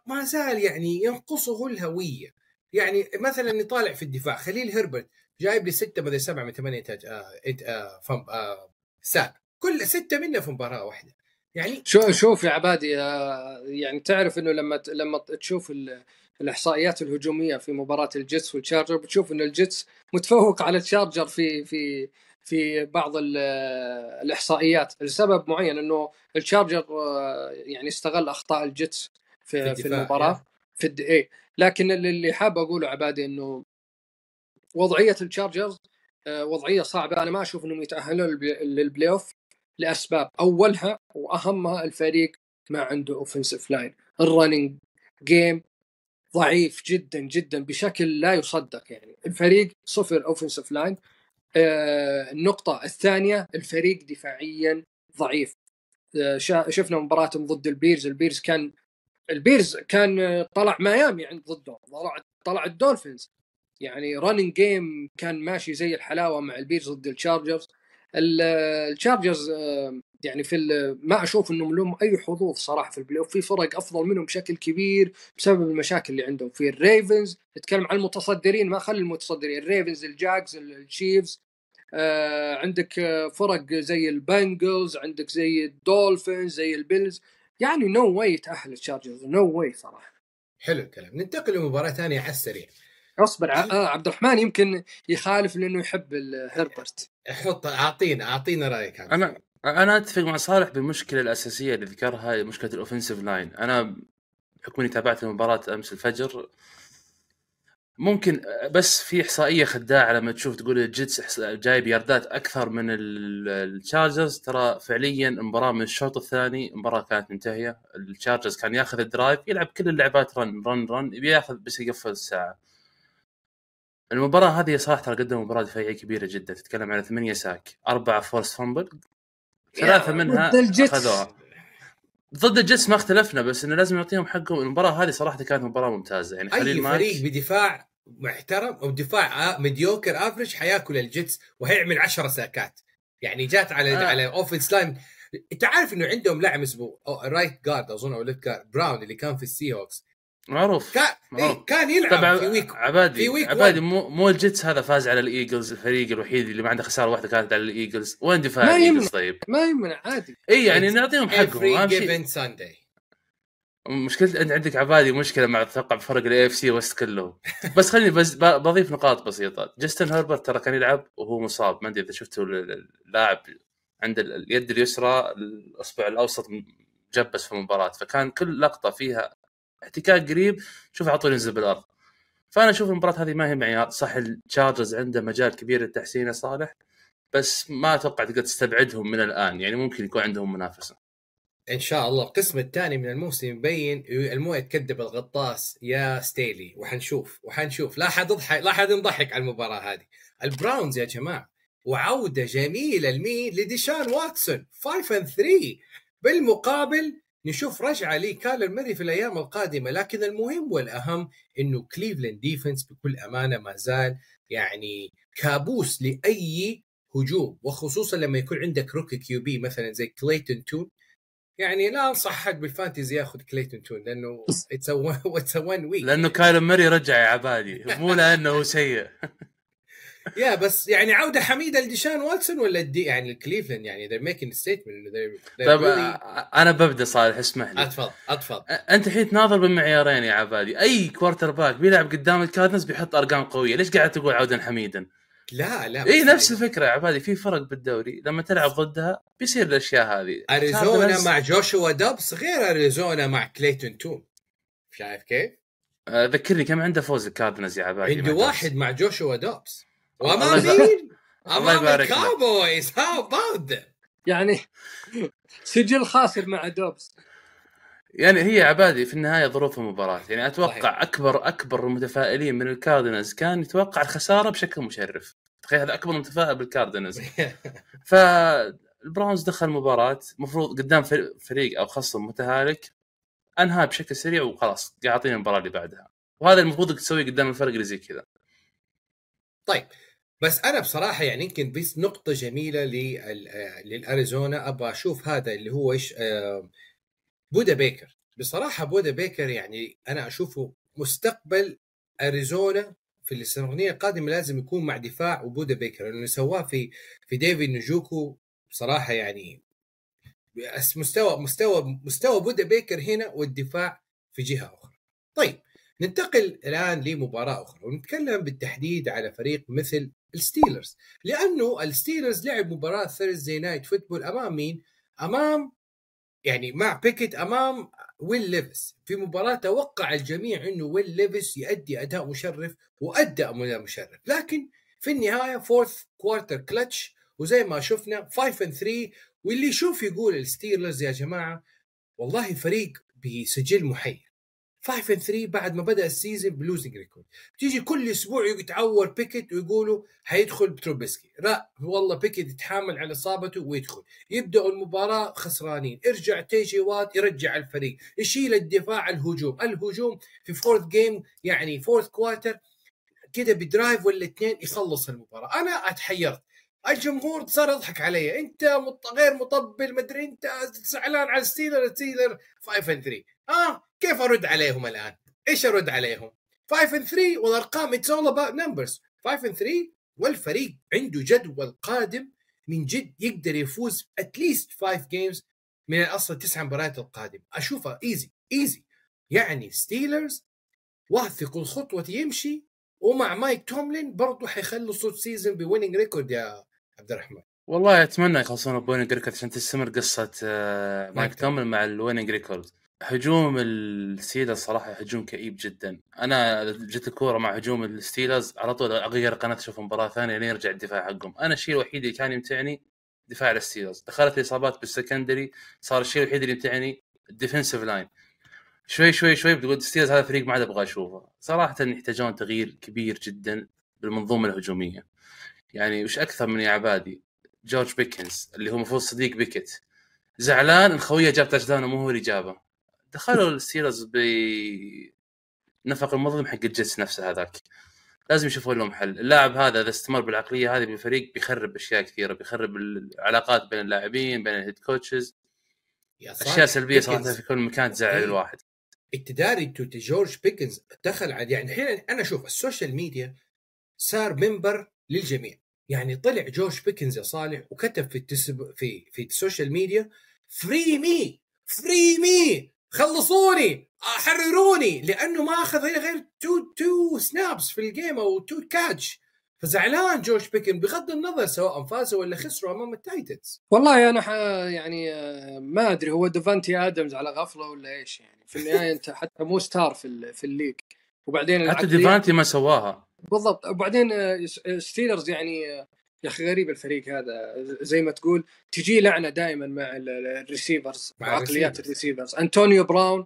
ما زال يعني ينقصه الهوية. يعني مثلا نطالع في الدفاع خليل هربرت جايب لي ستة بدل سبعة من ثمانية تاج آه آه آه sack كل ستة منه في مباراة واحدة. يعني شو شوف يا عبادي آه، يعني تعرف إنه لما لما تشوف ال- الإحصائيات الهجومية في مباراة الجيتس والتشارجر بتشوف انه الجيتس متفوق على التشارجر في في في بعض ال- الإحصائيات. لسبب معين إنه التشارجر آه، يعني استغل أخطاء الجيتس في في, المباراة في الد... إيه. لكن اللي حاب أقوله عبادي إنه وضعية التشارجرز آه، وضعية صعبة. أنا ما أشوف إنهم يتأهلون لل playoff لأسباب. أولها وأهمها الفريق ما عنده offensive line ال running game ضعيف جدا جدا بشكل لا يصدق يعني. الفريق صفر offensive line آه النقطة الثانية الفريق دفاعيا ضعيف. آه شفنا مباراتهم ضد البيرز. البيرز كان البيرز كان طلع ميامي عند ضدهم. طلع طلع الدولفينز. يعني running game كان ماشي زي الحلاوة مع البيرز ضد الشارجرز الشارجرز آه، يعني في ما أشوف إنهم لهم أي حظوظ صراحة في ال playoff في فرق أفضل منهم بشكل كبير بسبب المشاكل اللي عندهم. في الريفنز نتكلم عن المتصدرين ما خلي المتصدرين الريفنز الجاكس الشيفز آه عندك آه، فرق زي البنجلز عندك زي الدولفينز زي البيلز. يعني نو no واي تأهل الشارجرز نو no واي صراحة. حلو الكلام. ننتقل لمباراة ثانية على السريع. أصبر آه عبد الرحمن يمكن يخالف لأنه يحب هربرت. حط أعطينا أعطينا رأيك أنا أنا أتفق مع صالح بالمشكلة الأساسية اللي ذكرها مشكلة ال offensive line أنا بحكم اني تابعت المباراة أمس الفجر. ممكن بس في إحصائية خداعة لما تشوف تقول الجيتس جايب ياردات أكثر من التشارجرز. ترى فعليا المباراه من الشوط الثاني المباراه كانت منتهية. التشارجرز كان ياخذ ال drive يلعب كل اللعبات run run run يبي ياخذ بس يقفل الساعة. المباراة هذه صراحة ترى قدم مباراة دفاعية كبيرة جدا. تتكلم على ثمانية sack أربعة forced fumble ثلاثة منها أخذوها. ضد الجيتس ما اختلفنا بس إنه لازم نعطيهم حقهم. المباراة هذه صراحة كانت مباراة ممتازة. يعني خليل اي فريق بدفاع محترم أو دفاع mediocre average حياكل الجيتس وهيعمل 10 ساكات. يعني جات على آه. على offense line أنت عارف إنه عندهم لاعب اسمه right guard أظن أو left guard براون اللي كان في السي هوكس معروف كان معروف. إيه كان يلعب طبعا في week عبادي في week عبادي مو مو الجيتس هذا فاز على الإيجلز الفريق الوحيد اللي ما عنده خسارة واحدة كانت على الإيجلز. وين دفاع الإيجلز طيب؟ ما يهمنا عادي. إي يعني نعطيهم حقهم أهم شيء. ساندي مشكلة أنت عندك عبادي مشكلة مع أتوقع بفرق ال AFC West كلهم بس خليني بس بضيف نقاط بسيطة. جاستن هربرت ترى كان يلعب وهو مصاب. ما أدري إذا شفتوا اللاعب عند اليد اليسرى الاصبع الأوسط مجبس في المباراة. فكان كل لقطة فيها احتكاك قريب شوف على طول ينزل بالأرض. فأنا أشوف المباراة هذه ما هي معيار صح التشارجرز عنده مجال كبير للتحسين صالح بس ما أتوقع تقدر تستبعدهم من الآن يعني ممكن يكون عندهم منافسة. إن شاء الله. القسم الثاني من الموسم يبين المويه تكذب الغطاس يا ستيلي. وحنشوف وحنشوف. لا حد يضحك لا حد ينضحك على المباراة هذه. البراونز يا جماعة وعودة جميلة لمين؟ لديشان واتسون. 5 3 بالمقابل نشوف رجعة لكايلر موري في الأيام القادمة لكن المهم والأهم إنه كليفلاند defense بكل أمانة ما زال يعني كابوس لأي هجوم وخصوصا لما يكون عندك rookie QB مثلا زي كليتون تون يعني لا أنصح حد بال fantasy ياخذ كليتون تون لأنه it's one week لأنه كايلر موري رجع يا عبادي مو لأنه سيء. [LAUGHS] يا بس يعني عودة حميدة لديشان واتسون ولا دي يعني كليفلاند يعني making a statement. طيب really... أنا ببدأ صالح اسمح لي. أتفضل أتفضل. أنت الحين تناظر بالمعيارين يا عبادي. أي quarterback بيلعب قدام الكاردنز بيحط أرقام قوية. ليش قاعد تقول عودا حميدا؟ لا لا اي نفس الفكرة يا عبادي. في فرق بالدوري. لما تلعب ضدها بيصير الأشياء هذه. أريزونا مع جوشوا دبس غير أريزونا مع كليتون تون شايف كيف؟ ذكرني كم عنده فوز الكاردنز يا عبادي عنده واحد مع جوشوا دوبس وامام مين؟ امام الكاوبويز هاو اباوت يعني سجل خاسر مع دوبس. يعني هي عبادي في النهاية ظروف المباراة. يعني أتوقع صحيح. اكبر أكبر المتفائلين من الكاردينالز كان يتوقع الخسارة بشكل مشرف. تخيل هذا أكبر متفائل بالكاردينالز [LAUGHS] فالبراونز دخل المباراه المفروض قدام فريق أو خصم متهالك. انهى بشكل سريع وخلاص قاعد يعطينا المباراة اللي بعدها. وهذا المفروض تسويه قدام الفرق اللي زي كذا. طيب. بس أنا بصراحة يعني يمكن بس نقطة جميلة للأريزونا أبغى أشوف هذا اللي هو إيش بودا بيكر بصراحة بودا بيكر يعني أنا أشوفه مستقبل أريزونا في الاستراتيجيه القادمة لازم يكون مع دفاع وبودا بيكر لأنه سواه في في ديفيد نجوكو بصراحة يعني مستوى مستوى مستوى بودا بيكر هنا والدفاع في جهة أخرى. طيب ننتقل الآن لمباراة أخرى ونتكلم بالتحديد على فريق مثل الستيلرز لأنه الستيلرز لعب مباراة Thursday Night Football أمام مين؟ أمام يعني مع بيكيت أمام ويل ليفيس في مباراة توقع الجميع إنه ويل ليفيس يؤدي أداء مشرف وأدى أداء مشرف. لكن في النهاية fourth quarter clutch وزي ما شفنا 5 3 واللي يشوف يقول الستيلرز يا جماعة والله فريق بسجل محير. 5 and 3 بعد ما بدأ ال season ب losing record. تيجي كل أسبوع يتعور بيكت ويقولوا حيدخل تروبيسكي لا والله بيكت يتحامل على إصابته ويدخل. يبداوا المباراة خسرانين. ارجع تيجي وات يرجع الفريق. يشيل الدفاع الهجوم. الهجوم في fourth game يعني fourth quarter كده ب drive ولا اثنين يخلص المباراة. أنا أتحيرت. الجمهور صار يضحك علي. أنت. غير مطبل مدري أنت زعلان على ستيلرز ستيلرز 5 and 3 آه كيف أرد عليهم الآن؟ إيش أرد عليهم؟ 5 and 3 والأرقام it's all about numbers 5 and 3 والفريق عنده جدول قادم من جد يقدر يفوز at least 5 games من أصلا تسع مباريات القادمه أشوفها easy easy يعني ستيلرز واثق الخطوة يمشي ومع مايك توملين برضه حيخلصوا ال season ب winning record يا عبد الرحمن. والله أتمنى يخلصون ب winning record عشان تستمر قصة آه، مايك مايك توملين مع ال winning record هجوم الستيلرز صراحة هجوم كئيب جدا. أنا جت الكورة مع هجوم الستيلرز على طول أغير قناة أشوف مباراة ثانية لين يرجع الدفاع حقهم. أنا الشيء الوحيد اللي كان يمتعني دفاع الستيلرز. دخلت الإصابات بال secondary صار الشيء الوحيد اللي يمتعني ال defensive line شوي شوي شوي بتقول الستيلرز هذا فريق ما عاد أبغى أشوفه. صراحة يحتاجون تغيير كبير جدا بالمنظومة الهجومية. يعني وش أكثر من يا عبادي؟ جورج بيكنز اللي هو المفروض صديق بيكت. زعلان لخويه جاب touchdown ومو هو اللي جابه. دخلوا الستيلرز ب نفق المظلم حق الجيتس نفسه هذاك. لازم يشوفوا لهم حل. اللاعب هذا إذا استمر بالعقلية هذه بالفريق بيخرب أشياء كثيرة بيخرب العلاقات بين اللاعبين بين ال head coaches يا أشياء سلبية صراحة. في كل مكان تزعل. الواحد. انت داري انتو جورج بيكنز دخل على يعني الحين أنا أشوف ال social media صار منبر للجميع. يعني طلع جورج بيكنز يا صالح وكتب في التسب في في ال social media free me free me خلصوني حرروني لأنه ما أخذ غير two two snaps في ال game أو two catch فزعلان جورج بيكنز بغض النظر سواء فازوا ولا خسروا أمام التايتنز. والله أنا ح... يعني ما أدري هو ديفانتي آدمز على غفلة ولا إيش يعني؟ في النهاية أنت حتى مو star في ال- في الليج. وبعدين حتى ديفانتي ما سواها. بالضبط. وبعدين آه، س- آه، ستيلرز يعني آه، يا أخي غريب الفريق هذا. زي ما تقول تجي لعنة دائما مع ال- ال- ال receivers مع وعقليات ال receivers. أنطونيو براون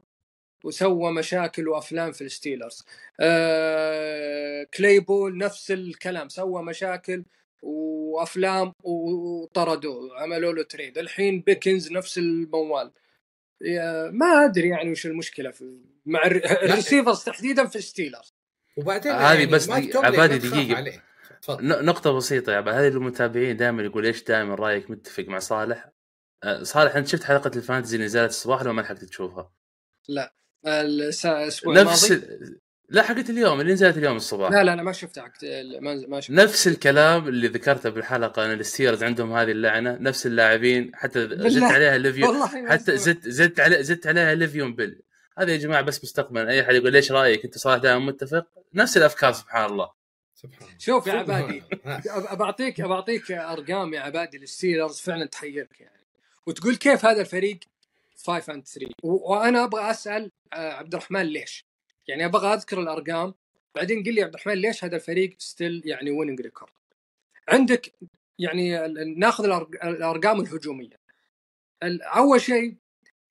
وسوى مشاكل وأفلام في الستيلرز. آه كلايبول نفس الكلام سوى مشاكل وأفلام وطردوه عملوا له تريد الحين بيكنز نفس الموال. ما أدري يعني وش المشكلة في مع الر- الريسيفرز تحديدا في الستيلرز. وبعدين هذه يعني بس عبادي ما نقطة بسيطة يا هذه المتابعين دائما يقول ليش دائما رأيك متفق مع صالح؟ أه، صالح أنت شفت حلقة الفانتزي اللي نزلت الصباح ولا ما لحقت تشوفها؟ الس- الأسبوع نفس الماضي ال... لا حقت اليوم اللي نزلت اليوم الصباح. لا لا أنا ما شفتها. عكت... ما شفت نفس الكلام اللي ذكرته بالحلقة إن الستيرز عندهم هذه اللعنة نفس اللاعبين حتى زدت. عليها ليفيون حتى. زدت زدت علي زدت عليها ليفيون بيل هذا يا جماعة بس مستقبلا. أي أحد يقول ليش رأيك؟ أنت صالح دائما متفق؟ نفس الأفكار سبحان الله. سبحان شوف يا عبادي [LAUGHS] بعطيك بعطيك أرقام يا عبادي للستيلرز فعلا تحيرك يعني. وتقول كيف هذا الفريق؟ 5 and 3 و- وأنا أبغى أسأل آه، عبد الرحمن ليش؟ يعني أبغى أذكر الأرقام بعدين قل لي عبد الرحمن ليش هذا الفريق ستيل يعني winning record عندك يعني ناخذ الأرقام الهجومية. ال- أول شيء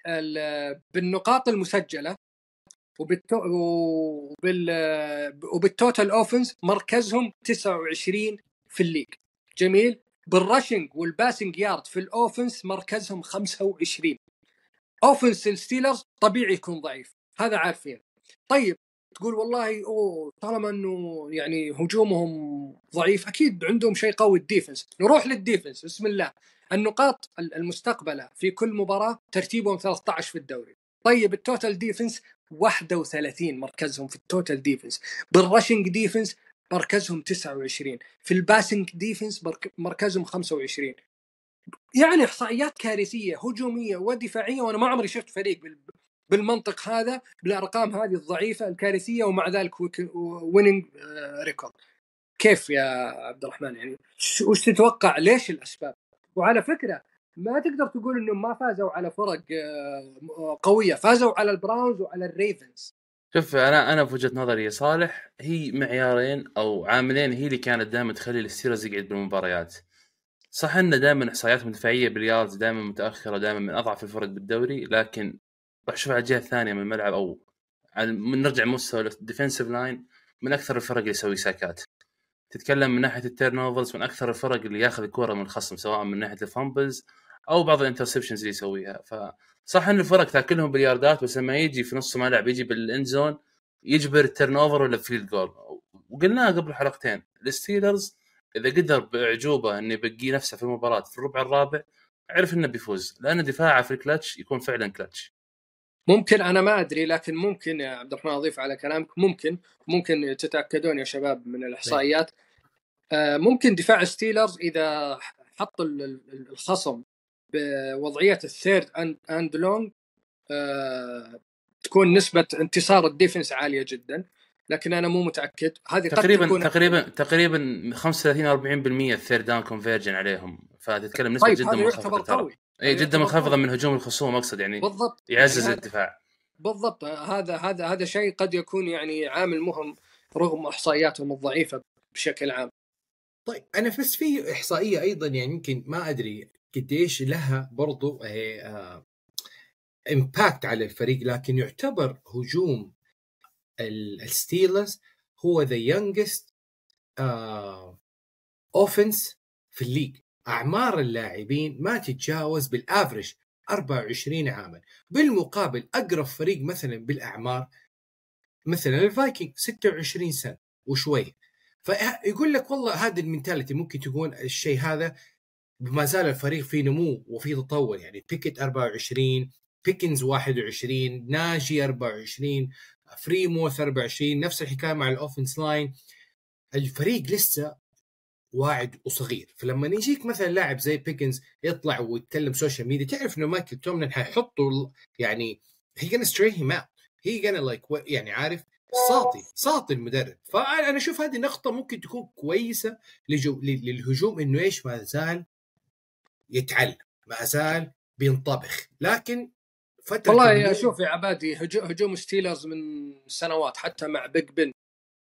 ال- بالنقاط المسجلة وبالتو... وبال وبال total offense مركزهم 29 في ال league. جميل. بال rushing وال passing yard في ال offense مركزهم 25 offense الستيلرز طبيعي يكون ضعيف. هذا عارفين. طيب تقول والله أوه طالما إنه يعني هجومهم ضعيف أكيد عندهم شيء قوي ال defense. نروح لل defense. بسم الله. النقاط المستقبلة في كل مباراة ترتيبهم 13 في الدوري. طيب ال total defense 31 مركزهم في ال total defense بال rushing defense مركزهم 29 في ال passing defense مرك- مركزهم 25 يعني إحصائيات كارثية هجومية ودفاعية وأنا ما عمري شفت فريق بال- بالمنطق هذا بالأرقام هذه الضعيفة الكارثية ومع ذلك winning record كيف يا عبد الرحمن؟ يعني وش تتوقع؟ ليش الأسباب؟ وعلى فكرة ما تقدر تقول إنهم ما فازوا على فرق آه، قوية فازوا على البراونز وعلى الريفنز. شوف أنا أنا في وجهة نظري يا صالح هي معيارين أو عاملين هي اللي كانت دائما تخلي الستيلرز يقعد بالمباريات. صح ان دائما احصائياتهم الدفاعيه بال yards دائما متأخرة دائما من أضعف الفرق بالدوري لكن روح شوف على الجهه الثانية من الملعب أو من نرجع مستوى ال defensive line من أكثر الفرق اللي يسوي sack ات. تتكلم من ناحية ال turnovers من أكثر الفرق اللي ياخذ الكورة من الخصم سواء من ناحية ال fumbles أو بعض ال interceptions اللي يسويها. فصح إن الفرق تاكلهم بالياردات بس لما يجي في نص الملعب يجي بال end zone يجبر ال turnover ولا field goal وقلناها قبل حلقتين الستيلرز إذا قدر بأعجوبة انه يبقي نفسه في المباراة في الربع الرابع عرف إنه بيفوز لأن دفاعه في الكلتش يكون فعلا كلتش. ممكن أنا ما أدري لكن ممكن يا عبد الرحمن أضيف على كلامك ممكن ممكن تتأكدون يا شباب من الإحصائيات. ممكن دفاع ستيلرز إذا حط ال- ال- الخصم بوضعية ال third and and long آه، تكون نسبة انتصار ال defense عالية جدا. لكن أنا مو متأكد. هذه تقريبا تكون تقريبا تقريبا 35 40% ال third down conversion عليهم. فتتكلم نسبة طيب جدا منخفضه قوي. اي جدا منخفضه. من هجوم الخصوم أقصد يعني بالضبط. يعزز يعني الدفاع. بالضبط. هذا هذا هذا شيء قد يكون يعني عامل مهم رغم إحصائياتهم الضعيفة بشكل عام. طيب أنا بس في إحصائية أيضا يعني يمكن ما أدري قديش لها برضو impact على الفريق لكن يعتبر هجوم ال- الستيلرز هو the youngest offense في ال league. أعمار اللاعبين ما تتجاوز بال average 24 عاما. بالمقابل أقرب فريق مثلا بالأعمار مثلا الفايكنجز 26 سنة وشوي. فيقول لك والله هذه ال mentality ممكن تكون الشيء هذا ما زال الفريق في نمو وفي تطور. يعني بيكت 24 بيكنز 21 ناجي 24 فريموث 24 نفس الحكاية مع ال offense line. الفريق لسه واعد وصغير. فلما يجيك مثلا لاعب زي بيكنز يطلع ويتكلم social media تعرف إنه مايكل توملين حيحطوا يعني هي gonna straighten him out. هي gonna like يعني عارف؟ ساطي ساطي المدرب. فأنا أنا أشوف هذه نقطه ممكن تكون كويسة لجو للهجوم إنه إيش؟ ما زال يتعلم ما زال بينطبخ. لكن فترة والله يا شوف يا عبادي هجو- هجوم ستيلرز من سنوات حتى مع بيج بن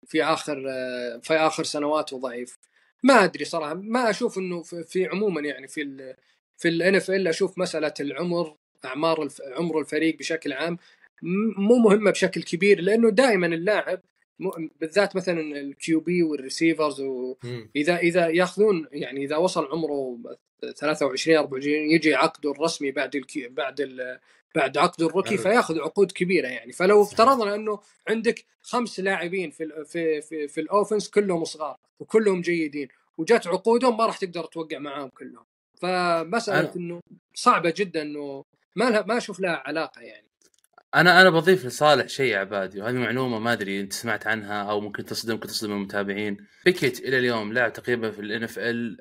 في آخر آه، في آخر سنواته ضعيف. ما أدري صراحة ما أشوف إنه في, عموما يعني في ال في الان اف ال أشوف مسألة العمر أعمار الف عمر الفريق بشكل عام مو مهمة بشكل كبير لأنه دائما اللاعب بالذات مثلا ال QB وال receivers و مم. اذا إذا يأخذون يعني إذا وصل عمره 23 24 يجي عقده الرسمي بعد الكي بعد ال بعد عقد ال rookie فيأخذ عقود كبيرة يعني فلو. افترضنا أنه عندك خمس لاعبين في ال في في, في ال offense كلهم صغار وكلهم جيدين وجات عقودهم ما راح تقدر توقع معاهم كلهم فمسألة إنه صعبة جدا إنه ما لها ما أشوف لها علاقة يعني أنا أنا بضيف لصالح شيء يا عبادي وهذه معلومة ما أدري أنت سمعت عنها أو ممكن تصدم ممكن تصدم المتابعين. بيكيت إلى اليوم لعب تقريبا في ال NFL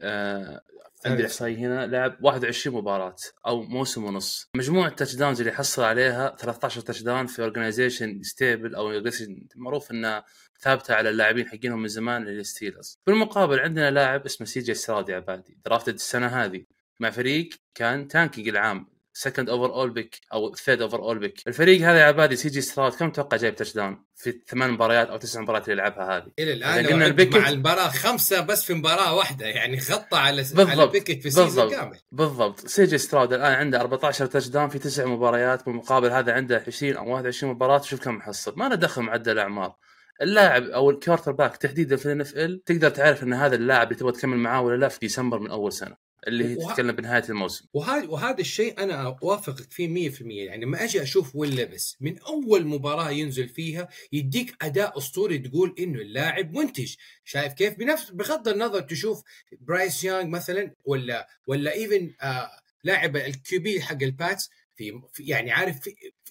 عندي الاحصائيه هنا لعب 21 مباراة أو موسم ونص. مجموع ال touchdowns اللي حصل عليها 13 touchdown في organization stable أو معروف انها ثابتة على اللاعبين حقينهم من زمان للستيلرز بالمقابل عندنا لاعب اسمه سي جي ستراود يا عبادي drafted السنة هذه مع فريق كان tanking العام second overall pick أو third overall pick الفريق هذا يا عبادي سي جي ستراود كم تتوقع جايب touchdown في ثمان مباريات أو تسع مباريات اللي لعبها هذه. إلى الآن قلنا البيكيت- مع المباراة خمسة بس في مباراة واحدة يعني غطى على على بالضبط. بيكيت في بالضبط. كامل. بالضبط. سي جي ستراود الآن عنده 14 touchdown في تسع مباريات بالمقابل هذا عنده 20 أو 21 مباراة. شوف كم محصل. ما له دخل معدل الاعمار اللاعب أو ال quarterback تحديدا في ال NFL تقدر تعرف إن هذا اللاعب اللي تبغى تكمل معاه ولا لا في ديسمبر من أول سنة. اللي هي وه- تتكلم بنهاية الموسم. وهذا وهذا الشيء أنا اوافقك فيه 100% يعني لما أجي أشوف ويل ليفس من أول مباراة ينزل فيها يديك أداء أسطوري تقول إنه اللاعب منتج. شايف كيف؟ بنفس بغض النظر تشوف برايس يانج مثلا ولا ولا إيفن آه لاعب ال QB حق الباتس في يعني عارف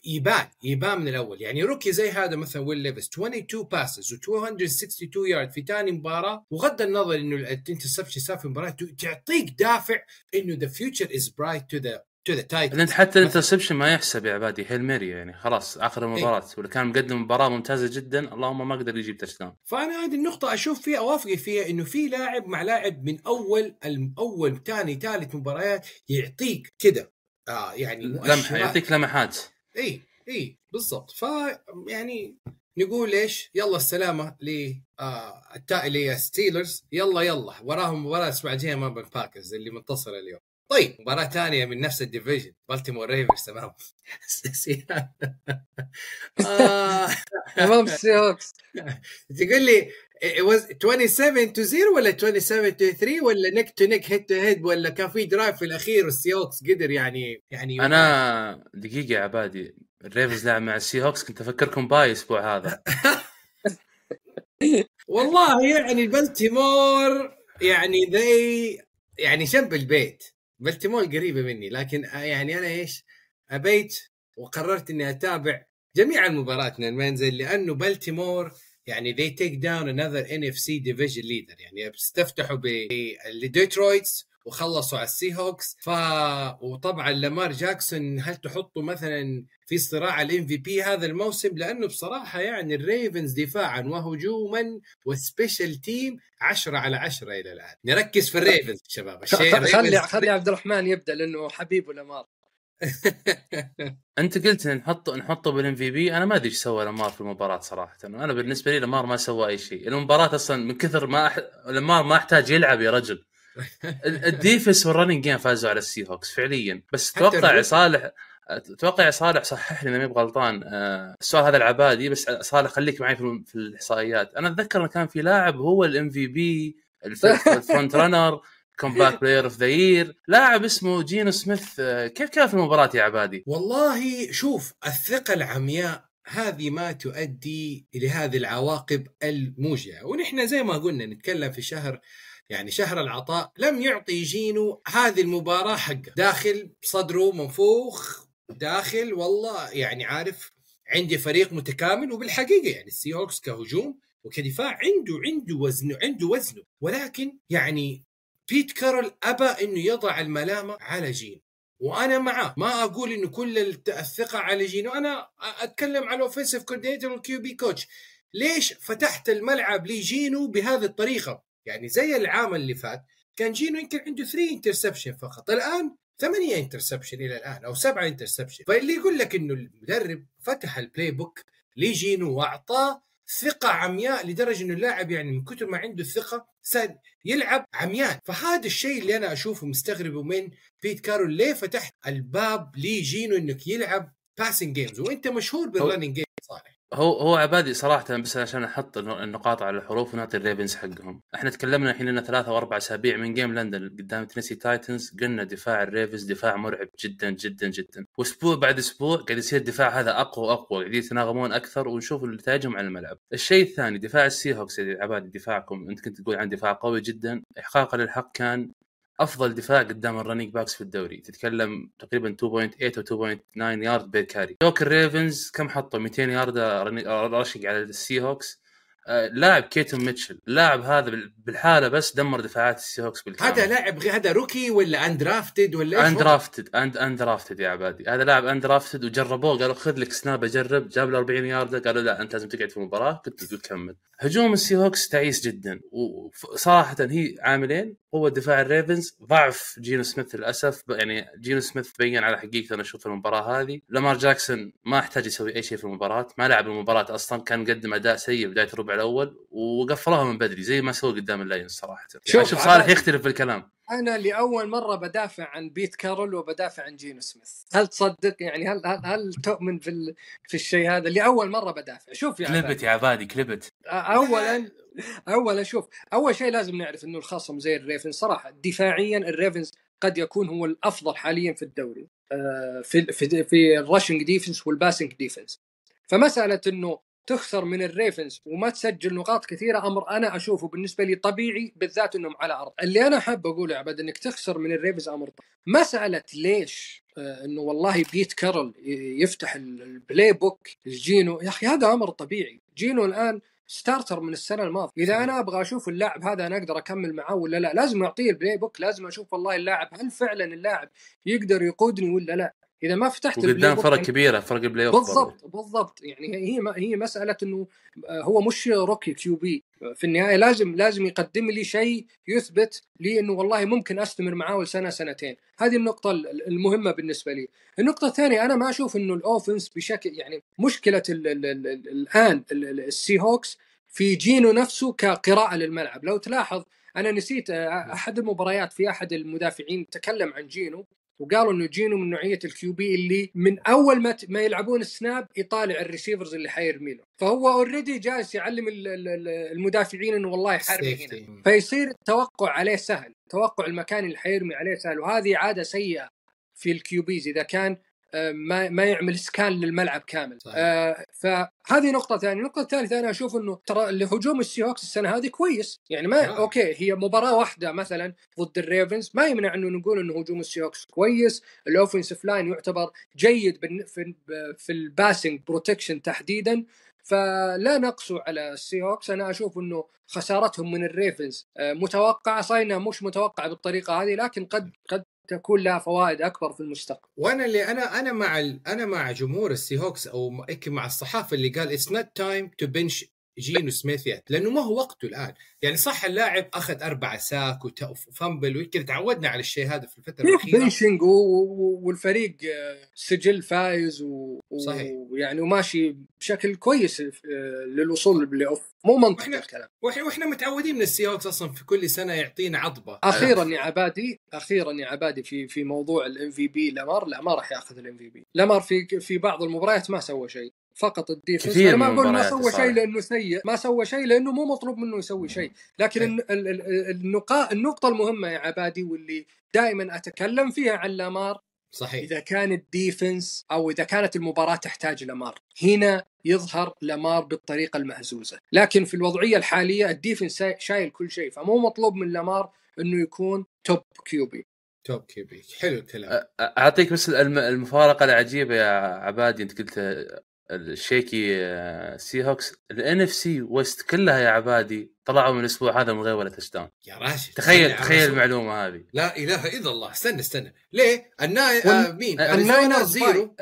يبان يبان من الأول. يعني rookie زي هذا مثلا ويل ليفس 22 passes و262 يارد في ثاني مباراة. وغض النظر إنه ال interception صار في المباراه تعطيك دافع إنه ذا future is bright to the to the تايتنز لأن حتى ال interception ما يحسب يا عبادي Hail Mary يعني خلاص آخر المباراة. ولا كان مقدم مباراة ممتازة جدا اللهم ما قدر يجيب touchdown فأنا هذه النقطة أشوف فيها أوافق فيها إنه في لاعب مع لاعب من أول أول ثاني ثالث مباريات يعطيك كده. آه يعني لمحة. يعطيك لمحات. اي اي بالضبط. ف يعني نقول إيش؟ يلا السلامة ل آه لستيلرز يلا يلا. وراهم مباراة الأسبوع الجاي امام الباكرز اللي منتصرة اليوم. طيب مباراة ثانية من نفس ال division. بالتيمور ريفنز تمام. [LAUGHS] امام [LAUGHS] [LAUGHS] [LAUGHS] تقول لي it was 27 to 0 ولا 27 to 3 ولا neck to neck head to head ولا كان في drive في الأخير والسيهوكس قدر يعني يعني أنا دقيقة يا عبادي. الريفنز لعب مع السي Hawks كنت أفكركم bye الأسبوع هذا. [LAUGHS] والله يعني بلتيمور يعني ذي يعني جنب البيت. بلتيمور قريبة مني. لكن يعني أنا إيش أبيت وقررت إني أتابع جميع المباريات من المنزل لأنه بلتيمور يعني they take down another NFC division leader. يعني استفتحوا بالديترويتس وخلصوا على ال Seahawks ف وطبعا لامار جاكسون هل تحطه مثلا في صراع ال MVP هذا الموسم؟ لأنه بصراحة يعني ال Ravens دفاعا وهجوما و special team 10 على 10 إلى الآن. نركز في ال Ravens شباب. خلي خلي عبد الرحمن يبدأ لأنه حبيبه لامار [LAUGHS] انت قلت نحطه نحطه بال MVP أنا ما أدري إيش سوى لامار في المباراة صراحة. أنا بالنسبة لي لامار ما سوى أي شيء. المباراة أصلا من كثر ما أح... لامار ما أحتاج يلعب يا رجل. [LAUGHS] ال- ال defense وال running game فازوا على ال Seahawks فعليا. بس أتوقع. صالح أتوقع صالح صحح لي اذا ماني بغلطان آه، السؤال هذا العبادي بس صالح خليك معي في الإحصائيات. أنا أتذكر كان في لاعب هو ال MVP ال front runner comeback player of the year لاعب اسمه جينو سميث. كيف كان في المباراة يا عبادي؟ والله شوف الثقة العمياء هذه ما تؤدي إلى هذه العواقب الموجعة. ونحن زي ما قلنا نتكلم في شهر يعني شهر العطاء. لم يعطي جينو هذه المباراة حقه. داخل صدره منفوخ داخل والله يعني عارف عندي فريق متكامل. وبالحقيقة يعني ال Seahawks كهجوم وكدفاع عنده عنده وزنه عنده وزنه. ولكن يعني بيت كارول أبى أنه يضع الملامة على جينو وأنا معاه ما أقول إنه كل الثقة على جينو أنا أتكلم على ال offensive coordinator وال QB coach ليش فتحت الملعب لجينو بهذه الطريقة؟ يعني زي العام اللي فات كان جينو يمكن عنده 3 interception فقط. الآن ثمانية interception إلى الآن أو سبعة interception فاللي يقول لك إنه المدرب فتح ال playbook لجينو وأعطاه ثقة عمياء لدرجة إنه اللاعب يعني من كثر ما عنده الثقة صار يلعب عميان فهذا الشيء اللي أنا أشوفه مستغربه من بيت كارول. ليه فتحت الباب لجينو إنك يلعب passing games وأنت مشهور بال running games صالح هو هو عبادي صراحة بس عشان أحط الن- النقاط على الحروف ونعطي ال Ravens حقهم، إحنا تكلمنا الحين لنا ثلاثة أو أربع أسابيع من game لندن قدام Tennessee Titans قلنا دفاع ال Ravens دفاع مرعب جدا جدا جدا، وأسبوع بعد أسبوع قاعد يصير الدفاع هذا أقوى وأقوى، قاعدين يتناغمون أكثر ونشوف نتائجهم على الملعب. الشيء الثاني دفاع ال Seahawks يا عبادي دفاعكم. أنت كنت تقول عن دفاع قوي جدا، احقاقا للحق كان أفضل دفاع قدام ال running backs في الدوري. تتكلم تقريبا 2.8 أو 2.9 yard per carry جوك ال Ravens كم حطوا؟ 200 يارد rush على ال Seahawks آه، لاعب كيتون ميتشل. اللاعب هذا بال- بالحالة بس دمر دفاعات ال Seahawks بالكامل. هذا لاعب غير- هذا rookie ولا undrafted ولا إيش؟ undrafted and undrafted يا عبادي. هذا لاعب undrafted وجربوه. قالوا خذ لك snap اجرب جاب له 40 يارده قالوا لا أنت لازم تقعد في المباراة. كنت تكمل هجوم ال Seahawks تعيس جدا. وصراحه هي عاملين قوة دفاع ال Ravens. ضعف جينو سميث للأسف. يعني جينو سميث بين على حقيقته أنا أشوف المباراة هذه. لامار جاكسون ما احتاج يسوي أي شيء في المباراة. ما لعب المباراة أصلا. كان قدم أداء سيء بداية الربع الأول. وقفلوها من بدري زي ما سووا قدام ال Lions صراحة. شوف، شوف, شوف صالح. يختلف في الكلام. أنا لأول مرة بدافع عن بيت كارول وبدافع عن جينو سميث. هل تصدق؟ يعني هل هل, هل تؤمن في ال... في الشيء هذا؟ لأول مرة بدافع. شوف يا كلبت يا عبادي كلبت اولا اولا شوف أول شيء لازم نعرف إنه الخصم زي ال Ravens. صراحة دفاعيا ال Ravens قد يكون هو الأفضل حاليا في الدوري. آه، في في في ال rushing defense وال passing defense فمسألة إنه تخسر من ال Ravens وما تسجل نقاط كثيرة أمر أنا أشوفه بالنسبة لي طبيعي بالذات إنهم على أرض. اللي أنا حاب أقوله يا عبد إنك تخسر من ال Ravens أمر طبيعي. مساله ليش آه، إنه والله بيت كارل يفتح ال- ال playbook لجينو. يا أخي هذا أمر طبيعي. جينو الآن starter من السنة الماضية. إذا أنا أبغى أشوف اللاعب هذا أنا أقدر أكمل معاه ولا لا؟ لازم أعطيه ال playbook لازم أشوف والله اللاعب هل فعلا اللاعب يقدر يقودني ولا لا؟ إذا ما فتحت وقدام بوك فرق يعني- كبيره فرق ال playoff. بالضبط بالضبط. يعني هي هي مسألة إنه آه، هو مش rookie QB. في النهاية لازم لازم يقدم لي شيء يثبت لي إنه والله ممكن أستمر معاه لسنة سنتين. هذه النقطة ال- المهمة بالنسبة لي. النقطة الثانية أنا ما أشوف إنه ال offense بشكل يعني مشكلة ال ال ال ال الآن ال- ال- ال Seahawks في جينو نفسه كقراءة للملعب. لو تلاحظ أنا نسيت آه، أحد المباريات في أحد المدافعين تكلم عن جينو وقالوا إنه جينو من نوعية ال QB اللي من أول ما ما يلعبون ال snap يطالع ال receivers اللي حيرمي له فهو already جالس يعلم ال- ال- ال- المدافعين إنه والله حرمي هنا. فيصير التوقع عليه سهل. توقع المكان اللي حيرمي عليه سهل. وهذه عادة سيئة في ال QBs إذا كان ما ما يعمل scan للملعب كامل. صحيح. آه فهذه نقطة ثانية، النقطة الثالثة أنا أشوف إنه ترى الهجوم ال Seahawks السنة هذه كويس، يعني ما آه. okay هي مباراة واحدة مثلا ضد ال Ravens. ما يمنع إنه نقول إنه هجوم ال Seahawks كويس، ال offensive line يعتبر جيد في في ال passing protection تحديدا، فلا نقسو على ال Seahawks أنا أشوف إنه خسارتهم من ال Ravens آه، متوقعة. صح إنها مش متوقعة بالطريقة هذه لكن قد قد تكون لها فوائد أكبر في المستقبل وأنا اللي أنا أنا مع. أنا مع جمهور السي هوكس أو مع الصحافة اللي قال it's not time to bench جينو سميث yet لأنه ما هو وقته الآن. يعني صح اللاعب أخذ أربع sack و fumble ويمكن تعودنا على الشيء هذا في الفترة الأخيرة. و- والفريق آه، سجل فايز و- صحيح. ويعني وماشي بشكل كويس آه، للوصول لل playoff. مو منطقي الكلام. وإحنا متعودين من السي أصلا في كل سنة يعطينا عضبة. أخيرا يا عبادي أخيرا يا عبادي في في موضوع ال MVP لامار. لا ما راح ياخذ ال MVP. لامار في في بعض المباريات ما سوى شيء. فقط ال defense كثير أنا ما أقول ما سوى شيء. لأنه سيء ما سوى شيء لأنه مو مطلوب منه يسوي شيء. لكن إيه. ال- ال- ال- النقاط النقطة المهمة يا عبادي واللي دائما أتكلم فيها عن لامار صحيح. إذا كان ال defense أو إذا كانت المباراة تحتاج لامار. هنا يظهر لامار بالطريقة المهزوزة. لكن في الوضعية الحالية ال defense شاي- شايل كل شيء. فمو مطلوب من لامار إنه يكون top QB. top QB حلو الكلام. أعطيك بس الم- المفارقة العجيبة يا عبادي. أنت قلت الشيكي سي هوكس ال NFC West كلها يا عبادي. طلعوا من الأسبوع هذا من غير ولا touchdown يا راشد تخيل تخيل. المعلومة هذه. لا إله إلا الله. استنى استنى. ليه؟ الناي وال- آه مين؟ آه، الناينرز zero.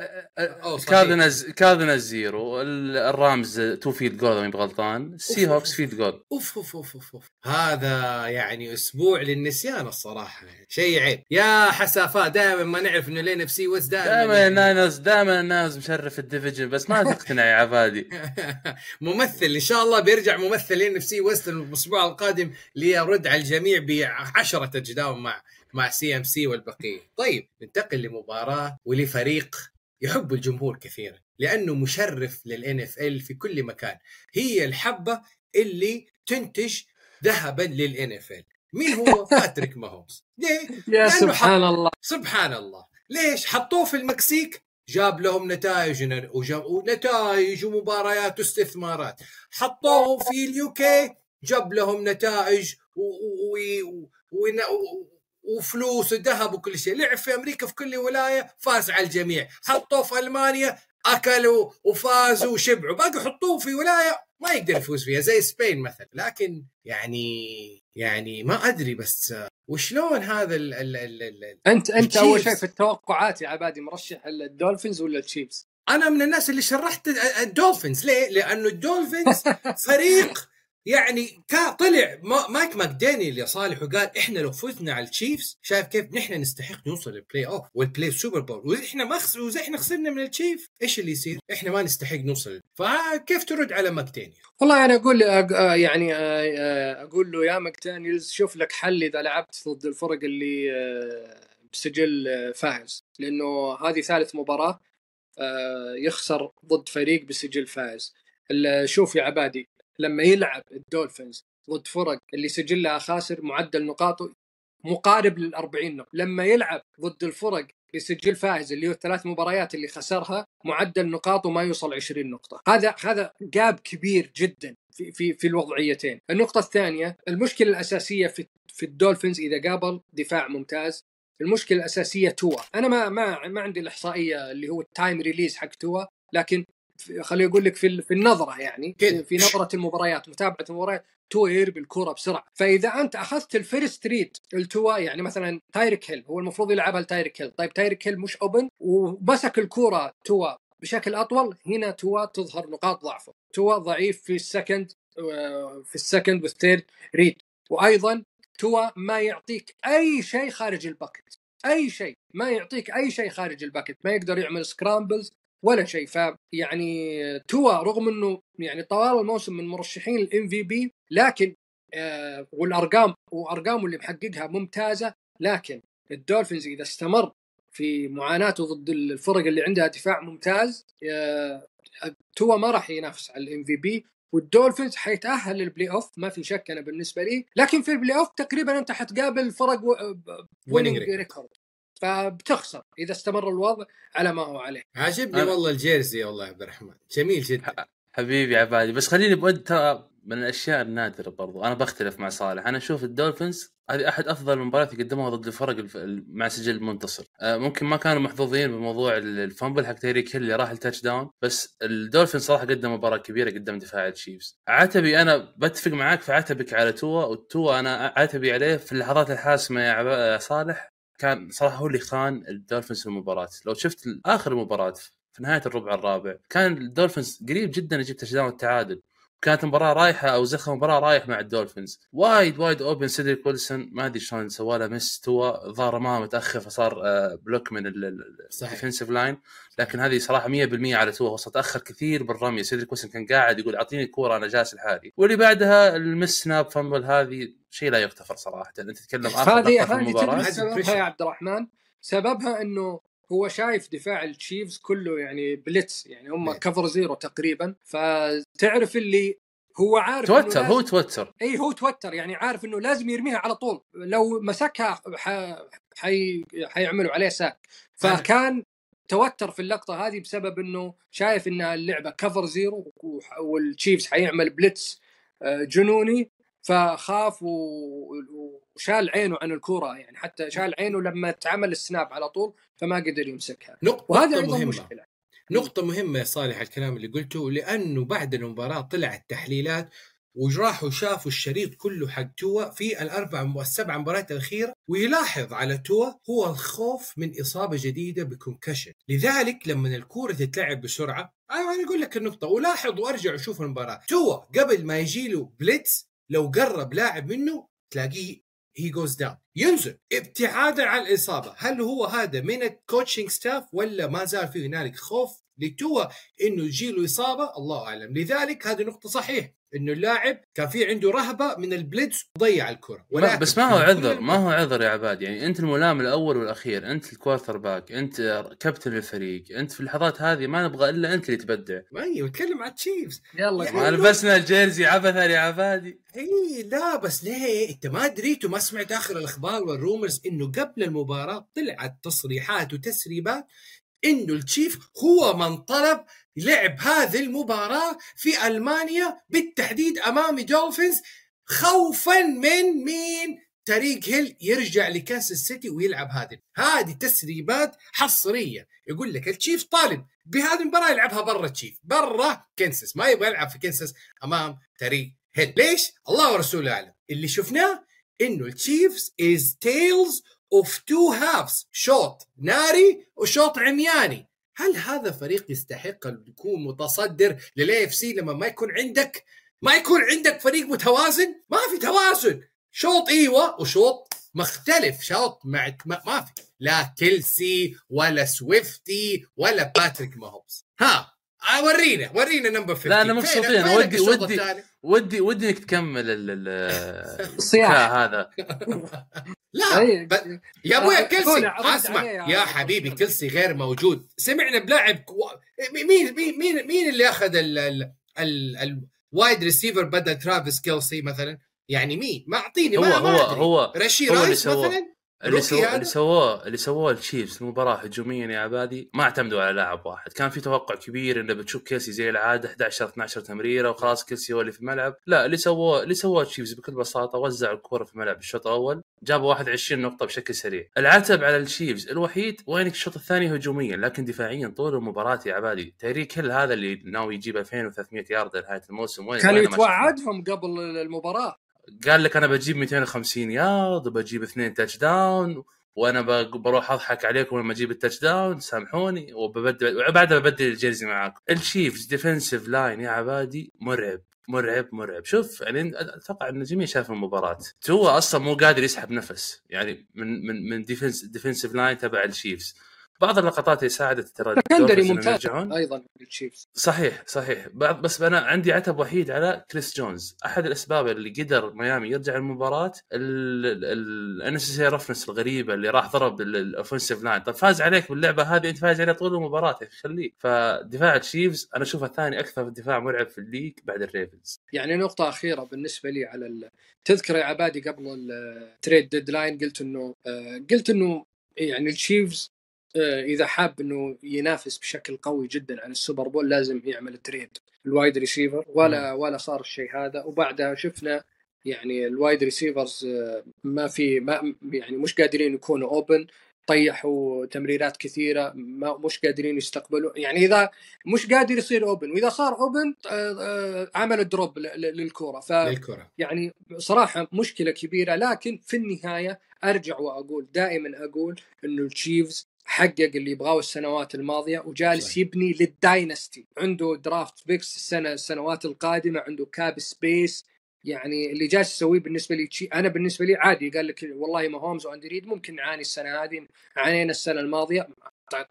صحيح. كاذنز كاذنز زيرو. ال- الرامز two field goal ماني غلطان السي هوكس. field goal أوف أوف أوف أوف. هذا يعني أسبوع للنسيان الصراحة. شيء عيب. يا حسافات دائما ما نعرف إنه ال NFC West دائما دائما الناينرز دائما الناس مشرف ال division بس ما تقتنع يا عبادي ممثل إن شاء الله بيرجع ممثل ال NFC West الأسبوع القادم ليرد على الجميع بعشرة touchdown مع مع سي ام سي والبقية. طيب ننتقل لمباراة ولفريق يحب الجمهور كثيرا لأنه مشرف لل NFL في كل مكان. هي الحبة اللي تنتج ذهبا لل NFL مين هو؟ [LAUGHS] باتريك ماهومز. ليه؟ يا سبحان الله. سبحان الله. ليش؟ حطوه في المكسيك جاب لهم نتائج ونتائج ومباريات واستثمارات. حطوه في ال UK جاب لهم نتائج و- و- و- ون- و- وفلوس وذهب وكل شيء لعب في أمريكا في كل ولاية فاز على الجميع حطوه في ألمانيا أكلوا وفازوا وشبعوا باقي حطوه في ولاية ما يقدر يفوز فيها زي سبين مثلا لكن يعني يعني ما أدري بس وشلون هذا ال ال ال ال انت أنت أول. شيء في التوقعات يا عبادي مرشح الدولفينز ولا التشيفز؟ أنا من الناس اللي رشحت الدولفينز ليه؟ لأنه الدولفينز [LAUGHS] فريق يعني طلع ما- مايك ماكدانيال يا صالح وقال إحنا لو فزنا على التشيفز شايف كيف نحن نستحق نوصل لل playoff وال play Super Bowl وإحنا ما خس... وإذا إحنا خسرنا من التشيفز إيش اللي يصير؟ إحنا ما نستحق نوصل فكيف ترد على ماكدانيال؟ والله أنا أقول أق- آه يعني آه، آه، أقول له يا ماكدانيلز شوف لك حل إذا لعبت ضد الفرق اللي بسجل فائز لأنه هذه ثالث مباراة يخسر ضد فريق بسجل فائز شوف يا عبادي لما يلعب الدولفينز ضد فرق اللي سجلها خاسر معدل نقاطه مقارب لل 40 نقطة. لما يلعب ضد الفرق اللي سجل فائز اللي هو الثلاث مباريات اللي خسرها معدل نقاطه ما يوصل 20 نقطة. هذا هذا gap كبير جدا في في في الوضعيتين. النقطة الثانية المشكلة الأساسية في في الدولفينز إذا قابل دفاع ممتاز المشكلة الأساسية توا. أنا ما ما ما عندي الإحصائية اللي هو ال time release حق توا لكن خليني أقول لك في في النظرة يعني. في نظرة المباريات متابعة المباريات تو يرمي الكرة بسرعة. فإذا أنت أخذت ال first read التوا يعني مثلا تايريك هيل هو المفروض يلعبها لتايريك هيل. طيب تايريك هيل مش open ومسك الكرة توا بشكل أطول هنا توا تظهر نقاط ضعفه. توا ضعيف في ال second آه، في ال second وال third read وأيضا توا ما يعطيك أي شيء خارج ال pocket. أي شيء. ما يعطيك أي شيء خارج ال pocket. ما يقدر يعمل scrambles ولا شيء. فيعني توا رغم إنه يعني طوال الموسم من مرشحين ال MVP لكن آه، والأرقام وأرقامه اللي محققها ممتازة لكن الدولفينز إذا استمر في معاناته ضد الفرق اللي عندها دفاع ممتاز آه، توا ما راح ينافس على ال MVP والدولفينز حيتأهل لل playoff ما في شك أنا بالنسبة لي. لكن في ال playoff تقريبا أنت حتقابل فرق winning record فبتخسر إذا استمر الوضع على ما هو عليه. عاجبني أنا- والله ال jersey والله يا عبد الرحمن. جميل جدا. حبيبي عبادي. بس خليني بود ترى من الأشياء النادرة برضو. أنا بختلف مع صالح. أنا أشوف الدولفينز هذه أحد أفضل المباريات اللي قدموها ضد الفرق الف- مع سجل منتصر. آه، ممكن ما كانوا محظوظين بموضوع ال- ال fumble حق تيريك هيل اللي راح ال touchdown. بس الدولفينز صراحة قدم مباراة كبيرة قدام دفاع التشيفز عتبي أنا بتفق معاك في عتبك على توا والتوا أنا عتبي عليه في اللحظات الحاسمة يا عب- يا صالح. كان صراحة هو اللي خان الدولفينز في المباراة. لو شفت آخر المباراة في نهاية الربع الرابع كان الدولفينز قريب جدا يجيب touchdown التعادل كانت المباراه رايحة أو زخم المباراه رايح مع الدولفينز. wide wide open سيدريك ويلسون ما أدري شلون سوى له miss توا ظهر ما متأخر فصار آه، block من. ال defensive line لكن هذه صراحة 100% على توا هو تأخر كثير بالرمية. سيدريك ويلسون كان قاعد يقول أعطيني الكورة أنا جالس لحالي. واللي بعدها ال miss snap fumble هذه شيء لا يغتفر صراحة. أنت تتكلم آخر هذه هذه سببها. يا عبد الرحمن. سببها إنه هو شايف دفاع التشيفز كله يعني blitz يعني هم إيه. cover zero تقريبا. فتعرف اللي هو عارف توتر هو توتر. اي هو توتر. يعني عارف إنه لازم يرميها على طول. لو مسكها ح... حي... حيعملوا عليه sack. فكان توتر في اللقطة هذه بسبب إنه شايف إن اللعبة cover zero وح- والتشيفز حيعمل blitz آه، جنوني. فخاف وشال عينه عن الكوره يعني حتى شال عينه لما اتعمل ال snap على طول فما قدر يمسكها. نقطة وهذا أيضا مهمة. مشكلة. نقطة مهمة يا صالح الكلام اللي قلته لأنه بعد المباراة طلعت تحليلات وراحوا شافوا الشريط كله حق توا في الأربع السبع مباريات الأخيرة ويلاحظ على توا هو الخوف من إصابة جديدة ب concussion. لذلك لما الكورة تتلعب بسرعة أنا أقول لك النقطة ولاحظ وأرجع وشوف المباراة. توا قبل ما يجي له blitz لو قرب لاعب منه تلاقيه he goes down ينزل. ابتعادا عن الإصابة. هل هو هذا من ال coaching staff ولا ما زال في هنالك خوف لتوا إنه يجي له إصابة؟ الله أعلم. لذلك هذه نقطة صحيح إنه اللاعب كان في عنده رهبة من ال blitz وضيع الكرة. ما بس ما هو عذر ما هو عذر يا عباد. يعني أنت الملام الأول والأخير أنت ال quarterback أنت كابتن الفريق أنت في اللحظات هذه ما نبغى إلا أنت اللي تبدع. ما هي نتكلم عن تشيفز يلا يعني- لبسنا ال jersey عبثا يا عبادي. إي لا بس ليه؟ أنت ما دريت وما سمعت آخر الأخبار وال rumors إنه قبل المباراة طلعت تصريحات وتسريبات إنه التشيفز هو من طلب لعب هذه المباراة في ألمانيا بالتحديد امام دولفينز خوفا من مين؟ تاريق هيل يرجع لكانساس سيتي ويلعب هذه هذه تسريبات حصرية. يقول لك التشيف طالب بهذه المباراة يلعبها برا التشيف برا كنساس ما يبغى يلعب في كنساس أمام تاريق هيل. ليش؟ الله ورسوله أعلم. اللي شفناه إنه التشيفز is tale of two halves شوط ناري وشوط عمياني. هل هذا فريق يستحق أن يكون متصدر لل AFC لما ما يكون عندك؟ ما يكون عندك فريق متوازن؟ ما في توازن. شوط إيوه وشوط مختلف. شوط مع ما, ما في. لا كيلسي ولا سويفتي ولا باتريك ماهومز ها آه، ورينا ورينا number 50 لا، أنا فين- مبسوطين. ودي- ودي-؟ ودي ودي إنك تكمل ال- ال- [LAUGHS] الصياح هذا [LAUGHS] لا ب- يا أبويا آه، كلسي أسمع يا حبيبي. كلسي غير موجود سمعنا بلاعب كو... مين مين مين مين اللي أخذ ال ال ال ال wide receiver بدل ترافيس كيلسي مثلا يعني مين ما أعطيني هو ما ما هو أدري. هو رشي هو اللي رايس. مثلا اللي سووه؟ اللي سووه اللي سووه التشيفز المباراة هجوميا يا عبادي ما اعتمدوا على لاعب واحد. كان في توقع كبير إنه بتشوف كيلسي زي العادة 11 12 تمريرة وخلاص كيلسي هو اللي في الملعب. لا اللي سووه اللي سووه التشيفز بكل بساطة وزعوا الكره في الملعب الشوط الأول جابوا 21 نقطة بشكل سريع. العتب على التشيفز الوحيد وينك الشوط الثاني هجوميا لكن دفاعيا طول المباراة يا عبادي. تاريك هيل هذا اللي ناوي يجيب 2300 يارد لنهاية الموسم وين كان؟ يتوعدهم قبل المباراة. قال لك أنا بجيب 250 يارد وبجيب اثنين touchdown وأنا بروح أضحك عليكم لما أجيب ال touchdown سامحوني وببدل وبعدها ببدل ال jersey معاكم الشيفز defensive line يا عبادي مرعب مرعب مرعب. شوف يعني أتوقع إن الجميع شاف المباراة. توا أصلا مو قادر يسحب نفس يعني من من من defense defensive line تبع الشيفز بعض اللقطات اللي ساعدت ترى secondary ممتاز. أيضا صحيح صحيح. بعض بس أنا عندي عتب وحيد على كريس جونز. أحد الأسباب اللي قدر ميامي يرجع المباراة ال unnecessary roughness الغريبة اللي راح ضرب ال offensive line طب فاز عليك باللعبة هذه أنت فاز عليه طول المباراة خليك. فدفاع التشيفز أنا اشوفه ثاني أكثر دفاع مرعب في ال league بعد الريفنز يعني نقطة أخيرة بالنسبة لي على ال... تذكر يا عبادي قبل ال trade deadline قلت إنه آه، قلت إنه يعني التشيفز آه، إذا حاب إنه ينافس بشكل قوي جدا على السوبر بول لازم يعمل trade ال wide receiver ولا ولا صار الشيء هذا. وبعدها شفنا يعني ال wide receivers آه، ما في ما يعني مش قادرين يكونوا open طيحوا تمريرات كثيرة ما مش قادرين يستقبلوا. يعني إذا مش قادر يصير open وإذا صار open عمل drop للكورة. ف للكره يعني صراحة مشكلة كبيرة لكن في النهاية أرجع وأقول دائما أقول إنه التشيفز حقق اللي يبغاه السنوات الماضية وجالس صحيح. يبني لل dynasty. عنده draft picks السنة السنوات القادمة عنده cap space. يعني اللي جالس يسويه بالنسبة لي تشي أنا بالنسبة لي عادي. قال لك والله ماهومز وأندي ريد ممكن نعاني السنة هذه عانينا السنة الماضية.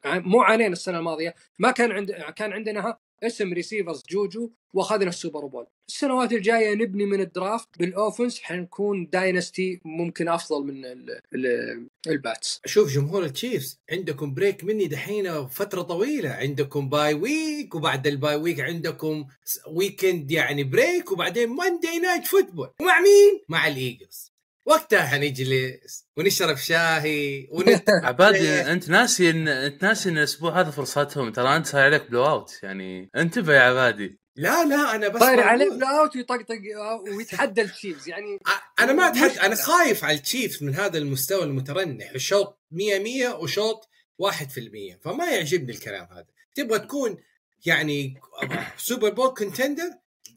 مو عانينا السنة الماضية ما كان عند كان عندنا اسم receivers جوجو واخذنا السوبر بول. السنوات الجاية نبني من ال draft بال offense حنكون dynasty ممكن أفضل من ال ال الباتس. شوف جمهور التشيفز عندكم break مني دحين فترة طويلة. عندكم bye week وبعد ال bye week عندكم weekend يعني break وبعدين Monday Night Football ومع مين؟ مع الإيجلز. وقتها حنجلس ونشرب شاهي ونت... عبادي [LAUGHS] انت ناسي ان انت ناسي إن الأسبوع هذا فرصتهم. ترى أنت صاير عليك blowout يعني انتبه يا عبادي. لا لا أنا بس صاير بقول- عليه blowout ويطقطق ويتحدى ال Chiefs يعني أنا ما أتحدى أنا. خايف على ال Chiefs من هذا المستوى المترنح الشوط 100 100 وشوط 1% فما يعجبني الكلام هذا. تبغى تكون يعني Super Bowl contender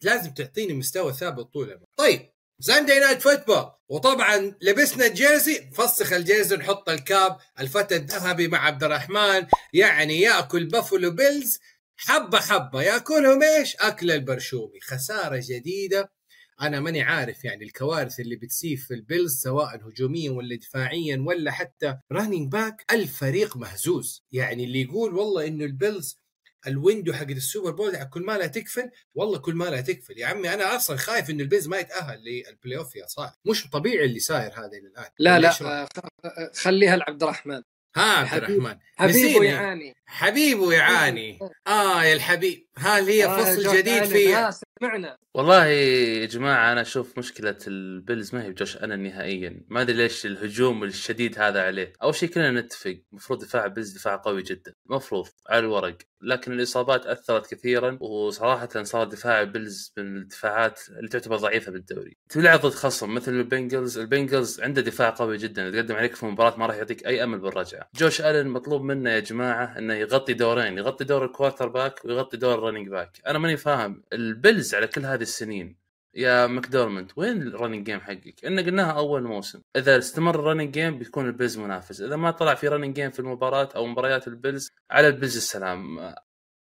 لازم تعطيني مستوى ثابت طول الوقت. طيب Sunday Night Football وطبعا لبسنا ال jersey. فسخ الجيرسي نحط ال cap. الفتى الذهبي مع عبد الرحمن يعني يأكل Buffalo Bills. حبة حبة. يأكلهم إيش؟ أكل البرشومي. خسارة جديدة. أنا ماني عارف يعني الكوارث اللي بتصير في ال Bills سواء هجوميا ولا دفاعيا ولا حتى running back الفريق مهزوز. يعني اللي يقول والله إنه ال Bills ال window حق ال Super Bowl كل ما لها تقفل والله كل ما لها تقفل يا عمي أنا أصلا خايف انه ال Bills ما يتأهل لل playoff يا صالح مش طبيعي اللي صاير هذا إلى الآن. لا لا؟ آه، آه، خليها لعبد الرحمن. ها عبد الرحمن. حبيبه. يعاني حبيبه يعاني آه يا الحبيب. هل هي آه، فصل جديد آلن، فيها. آه، سمعنا. والله يا جماعة أنا أشوف مشكلة ال Bills ما هي بجوش أنا نهائيا. ما أدري ليش الهجوم الشديد هذا عليه. أول شيء كلنا نتفق المفروض دفاع Bills دفاع قوي جدا. مفروض على الورق. لكن الإصابات أثرت كثيرا وصراحه صار دفاع Bills من الدفاعات اللي تعتبر ضعيفة بالدوري. تلعب ضد خصم مثل ال Bengals. ال Bengals عنده دفاع قوي جدا. إذا قدم عليك في مباراة ما راح يعطيك أي أمل بالرجعة. جوش ألن مطلوب منه يا جماعة إنه يغطي دورين يغطي دور ال quarterback ويغطي دور ال running back أنا ماني فاهم ال Bills على كل هذه السنين يا ماكديرموت وين ال running game حقك؟ أنا قلناها أول موسم، إذا استمر ال running game بيكون ال Bills منافس، إذا ما طلع في running game في المباراة أو مباريات ال Bills على ال Bills السلام.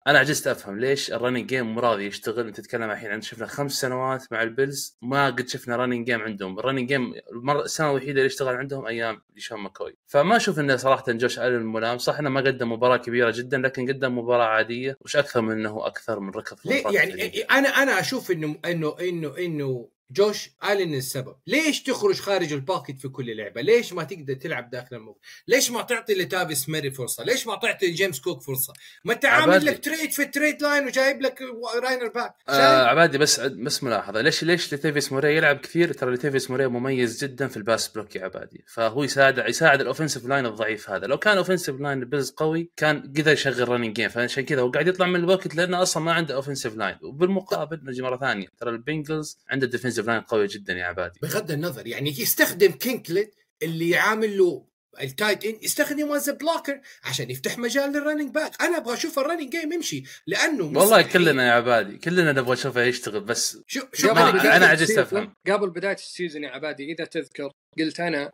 أنا عجزت أفهم ليش ال running game مو راضي يشتغل. أنت تتكلم الحين عن شفنا خمس سنوات مع ال Bills ما قد شفنا running game عندهم، ال running game المره السنة الوحيدة اللي اشتغل عندهم أيام ليشان ماكوي، فما أشوف إنه صراحة جوش الن ملام، صح إنه ما قدم مباراة كبيرة جدا لكن قدم مباراة عادية، وش أكثر من إنه أكثر من ركض ليه يعني. أنا أنا أشوف انه انه انه إنه جوش آلين السبب. ليش تخرج خارج ال pocket في كل لعبة؟ ليش ما تقدر تلعب داخل الموقف ليش ما تعطي لتيفيس موري فرصة؟ ليش ما تعطي جيمس كوك فرصة؟ ما انت عامل. لك تريد في ال trade line وجايب لك running back. آه؟ عبادي بس بس ملاحظة. ليش ليش لتيفيس موري يلعب كثير؟ ترى لتيفيس موري مميز جدا في ال pass block يا عبادي. فهو يساعد يساعد ال offensive line الضعيف هذا. لو كان ال offensive line ال Bills قوي كان قدر يشغل running game فعشان كذا هو قاعد يطلع من الوقت لأنه أصلا ما عنده offensive line وبالمقابل نجي مرة ثانية. ترى ال Bengals عنده defensive line قوي جدا يا عبادي بغض النظر يعني يستخدم كينكيد اللي يعامل له ال tight end يستخدم as blocker عشان يفتح مجال لل running back أنا أبغى أشوف ال running game يمشي لأنه والله. كلنا يا عبادي كلنا نبغى نشوفه يشتغل بس شو شو ما- أنا- عجزت أفهم. قبل بداية ال season يا عبادي إذا تذكر قلت أنا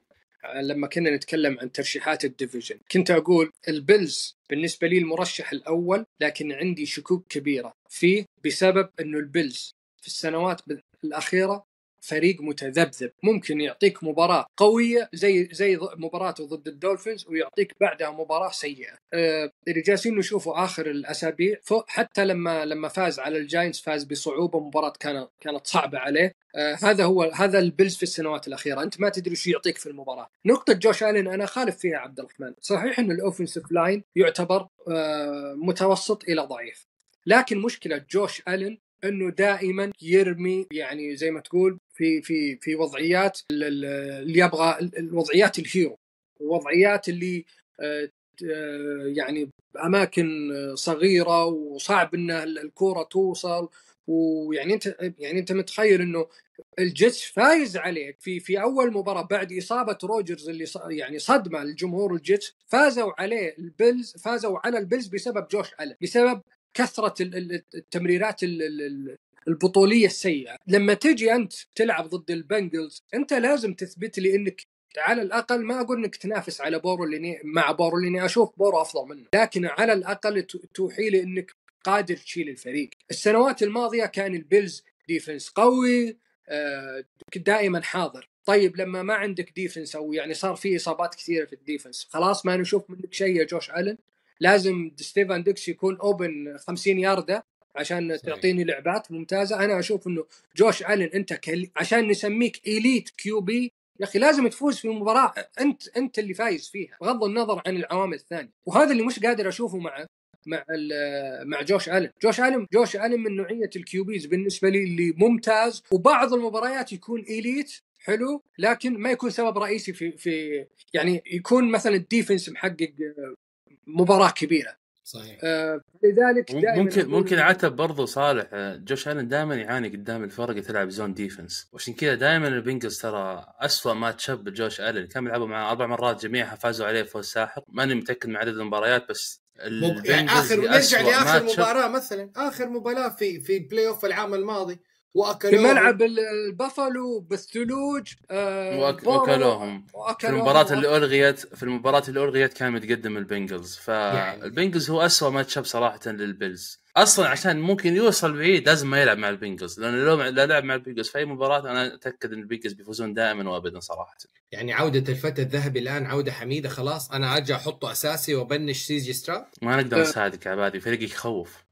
لما كنا نتكلم عن ترشيحات ال division كنت أقول ال Bills بالنسبة لي المرشح الأول لكن عندي شكوك كبيرة فيه بسبب إنه ال Bills في السنوات الأخيرة فريق متذبذب. ممكن يعطيك مباراة قوية زي زي مباراته ضد ال Dolphins ويعطيك بعدها مباراة سيئة. آه، اللي جالسين نشوفه آخر الأسابيع حتى لما لما فاز على ال Giants فاز بصعوبة مباراة كانت كانت صعبة عليه. آه، هذا هو هذا ال Bills في السنوات الأخيرة. أنت ما تدري شو يعطيك في المباراة. نقطة جوش ألين أنا أخالف فيها عبد الرحمن. صحيح إن ال offensive line يعتبر آه، متوسط إلى ضعيف. لكن مشكلة جوش ألين إنه دائما يرمي يعني زي ما تقول في في في وضعيات ال- ال- اللي يبغى ال- الوضعيات ال hero. وضعيات اللي آه، آه، يعني أماكن صغيرة وصعب إن ال- الكورة توصل. ويعني أنت يعني أنت متخيل إنه ال Jets فايز عليك. في في أول مباراة بعد إصابة روجرز اللي يعني صدمة لجمهور ال Jets فازوا عليه ال Bills فازوا على ال Bills بسبب جوش ألن بسبب كثرة ال- ال- التمريرات ال- ال- ال- البطولية السيئة. لما تجي أنت تلعب ضد ال Bengals أنت لازم تثبت لي إنك على الأقل ما أقول إنك تنافس على بورو لاني مع بورو لاني أشوف بورو أفضل منه. لكن على الأقل توحي لي إنك قادر تشيل الفريق. السنوات الماضية كان ال Bills defense قوي آه، دائما حاضر. طيب لما ما عندك defense أو يعني صار في إصابات كثيرة في ال defense خلاص ما نشوف منك شيء يا جوش ألن؟ لازم ستيفون ديجز يكون open 50 يارده عشان صحيح. تعطيني لعبات ممتازة. أنا أشوف إنه جوش الن أنت كل... عشان نسميك elite QB. يا أخي لازم تفوز في مباراة أنت أنت اللي فايز فيها بغض النظر عن العوامل الثانية. وهذا اللي مش قادر أشوفه مع مع مع جوش الن جوش الن جوش الن من نوعية ال QBs بالنسبة لي اللي ممتاز. وبعض المباريات يكون elite حلو لكن ما يكون سبب رئيسي في في يعني يكون مثلا ال defense محقق مباراة كبيرة. صحيح. آه، لذلك دائما ممكن ممكن عتب برضو صالح آه، جوش ألن دائما يعاني قدام الفرق اللي تلعب zone defense. وعشان كذا دائما ال Bengals ترى اسوء ما تشب جوش ألن. كانوا يلعبوا معاه أربع مرات جميعها فازوا عليه فوز ساحق. ماني متأكد من عدد المباريات بس مب... يعني اخر نرجع لآخر. مباراة مثلا. آخر مباراة في في البلاي اوف العام الماضي. في واكلوا ملعب ال- البافلو بالثلوج آه، وأك- وأكلوهم. في المباراة اللي الغيت في المباراة اللي ألغيت كان متقدم البنجلز. يعني. فالبنجلز هو اسوء match up صراحة للبيلز. أصلا عشان ممكن يوصل بعيد لازم ما يلعب مع البنجلز. لأنه لو لو لعب مع البنجلز في أي مباراة أنا أتأكد إن البنجلز بيفوزون دائما وابدا صراحة. يعني عودة الفتى الذهبي الآن عودة حميدة خلاص أنا أرجع أحطه أساسي وأ bench سي جي ستراود ما نقدر. نساعدك يا عبادي فريقك يخوف.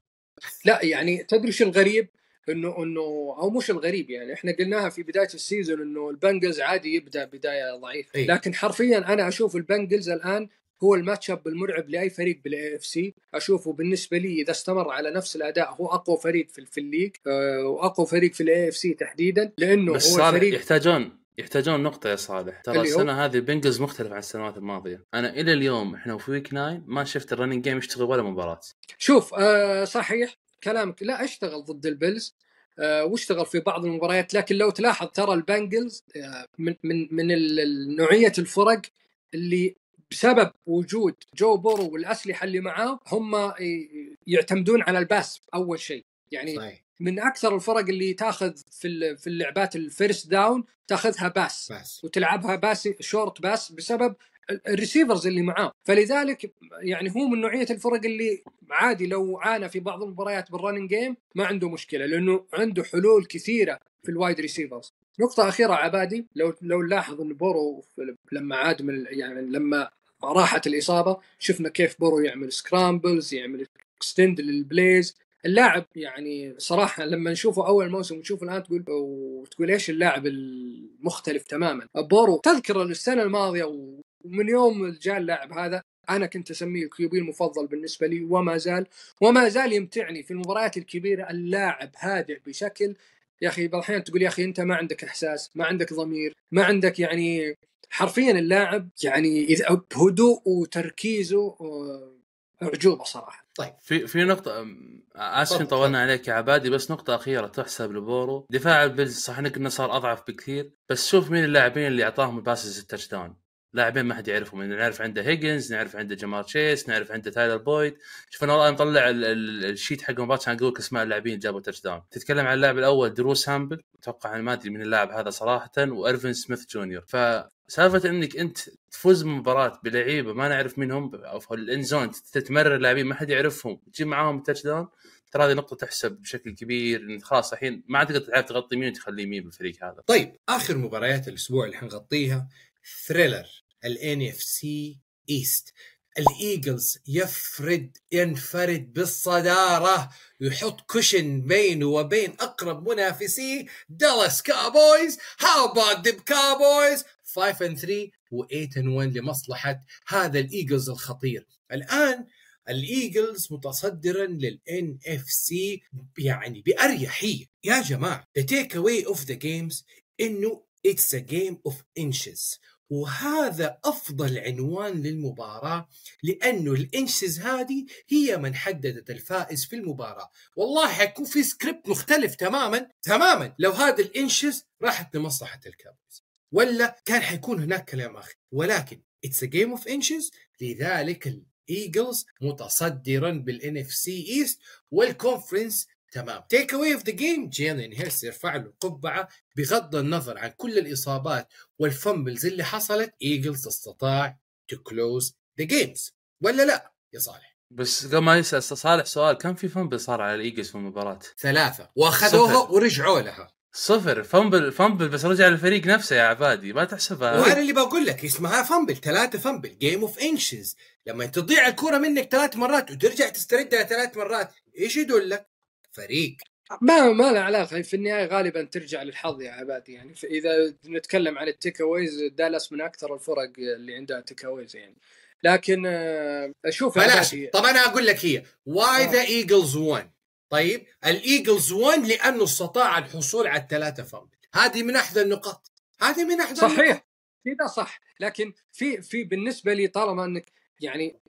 لا يعني تدري شو الغريب؟ إنه إنه أو مش الغريب يعني. إحنا قلناها في بداية ال season إنه البنجلز عادي يبدأ بداية ضعيفة. إيه. لكن حرفيا أنا أشوف البنجلز الآن هو ال match up المرعب لأي فريق بال AFC أشوفه بالنسبة لي إذا استمر على نفس الأداء هو أقوى فريق في, في ال league آه، وأقوى فريق في ال AFC تحديدا لأنه بس هو الفريق يحتاجون يحتاجون نقطة يا صالح. ترى؟ السنة هذه البنجلز مختلف عن السنوات الماضية. أنا إلى اليوم إحنا في week 9 ما شفت ال running game يشتغل ولا مباراة. شوف آه صحيح كلامك لا أشتغل ضد البيلز آه وأشتغل في بعض المباريات لكن لو تلاحظ ترى البنجلز آه من من من نوعية الفرق اللي بسبب وجود جو بورو والأسلحة اللي معاه هم ي- يعتمدون على ال pass أول شيء. يعني صحيح. من أكثر الفرق اللي تأخذ في في اللعبات ال first down تأخذها pass. بس وتلعبها pass short pass بسبب ال receivers اللي معاه. فلذلك يعني هو من نوعية الفرق اللي عادي لو عانى في بعض المباريات بال running game ما عنده مشكلة لأنه عنده حلول كثيرة في ال wide receivers نقطة أخيرة عبادي لو لو نلاحظ أن بورو لما عاد من يعني لما راحت الإصابة شفنا كيف بورو يعمل scrambles يعمل extend لل plays اللاعب يعني صراحة لما نشوفه أول موسم ونشوفه الآن تقول وتقول إيش اللاعب المختلف تماما. بورو تذكر السنة الماضية ومن يوم جاء اللاعب هذا أنا كنت أسميه ال QB المفضل بالنسبة لي وما زال وما زال يمتعني في المباريات الكبيرة اللاعب هادئ بشكل. يا أخي بعض الأحيان تقول يا أخي أنت ما عندك إحساس ما عندك ضمير ما عندك يعني حرفيا اللاعب يعني إذا بهدوء وتركيزه آه، أعجوبة صراحة. في في نقطة تفضل، طولنا عليك يا عبادي بس نقطة أخيرة تحسب لبورو، دفاع البيلز صح انك إنه صار أضعف بكثير، بس شوف مين اللاعبين اللي أعطاهم ال passes ال touchdown، لاعبين ما حد يعرفهم. يعني نعرف عنده هيجنز، نعرف عنده جمار تشيس، نعرف عنده تايلر بويد، شوف أنا والله مطلع ال- ال- ال sheet حق المباراة عشان أقول لك اسماء اللاعبين اللي جابوا touchdown، تتكلم عن اللاعب الأول درو سامبل، أتوقع أنا ما أدري من اللاعب هذا صراحة وارف سميث جونيور، فسالفة إنك أنت تفوز بمباراة بلعيبة ما نعرف مين هم أو في ال end zone تتمرر لاعبين ما حد يعرفهم تجيب معاهم ال touchdown ترى هذه نقطة تحسب بشكل كبير إن خلاص الحين ما عاد تقدر تغطي مين وتخليه مين بالفريق هذا. طيب آخر مباريات الأسبوع اللي حنغطيها thriller ال NFC East الايجلز يفرد ينفرد بالصدارة يحط cushion بينه وبين أقرب منافسيه دالاس كابويز how about the Cowboys 5 and 3 و 8 and 1 لمصلحة هذا الإيجلز الخطير. الآن الايجلز متصدرا لل NFC يعني بأريحية. يا جماعة the take away of the games إنه it's a game of inches. وهذا أفضل عنوان للمباراة لأنه ال inches هذه هي من حددت الفائز في المباراة. والله حيكون في سكريبت مختلف تماما تماما. لو هذا ال inches راحت لمصلحة الكابويز. ولا كان حيكون هناك كلام آخر. ولكن it's game of inches لذلك الايجلز متصدرا بال NFC East وال conference تمام. take away of the game جيلين هيرتس يرفع له القبعه بغض النظر عن كل الإصابات وال fumbles اللي حصلت. ايجلز استطاع to close the games ولا لا يا صالح؟ بس قبل ما يسال صالح سؤال كم في fumble صار على الإيجلز في المباراة؟ ثلاثة. وأخذوها. ورجعوا لها. صفر. fumble fumble بس رجع للفريق نفسه يا عبادي. ما تحسبها. وأنا اللي بقول لك اسمها fumble ثلاثة fumble game of inches لما تضيع الكرة منك ثلاث مرات وترجع تستردها ثلاث مرات إيش يدلك؟ فريق. ما ما له علاقة في النهاية غالبا ترجع للحظ يا عبادي يعني فاذا نتكلم عن ال take aways دالاس من أكثر الفرق اللي عندها take aways يعني. لكن آه، أشوف بلاش. طب أنا أقول لك here's why. The Eagles won طيب الإيجلز won لأنه استطاع الحصول على الثلاثة fumble هذه من احدى النقاط. هذه من احدى النقاط. صحيح. كذا صح. لكن في في بالنسبة لي طالما إنك يعني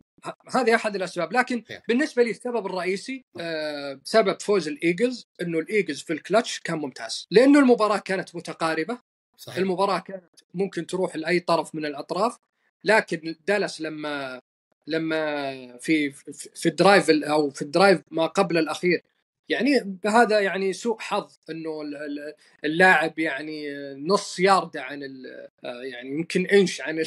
هذه أحد الأسباب. لكن. بالنسبة لي السبب الرئيسي آه سبب فوز الإيجلز إنه الإيجلز في الكلتش كان ممتاز. لأنه المباراة كانت متقاربة. صحيح. المباراة كانت ممكن تروح لأي طرف من الأطراف. لكن دالاس لما لما في في ال drive ال- أو في ال drive ما قبل الأخير يعني هذا يعني سوء حظ إنه ال- ال- اللاعب يعني نص يارده عن ال- يعني يمكن إنش عن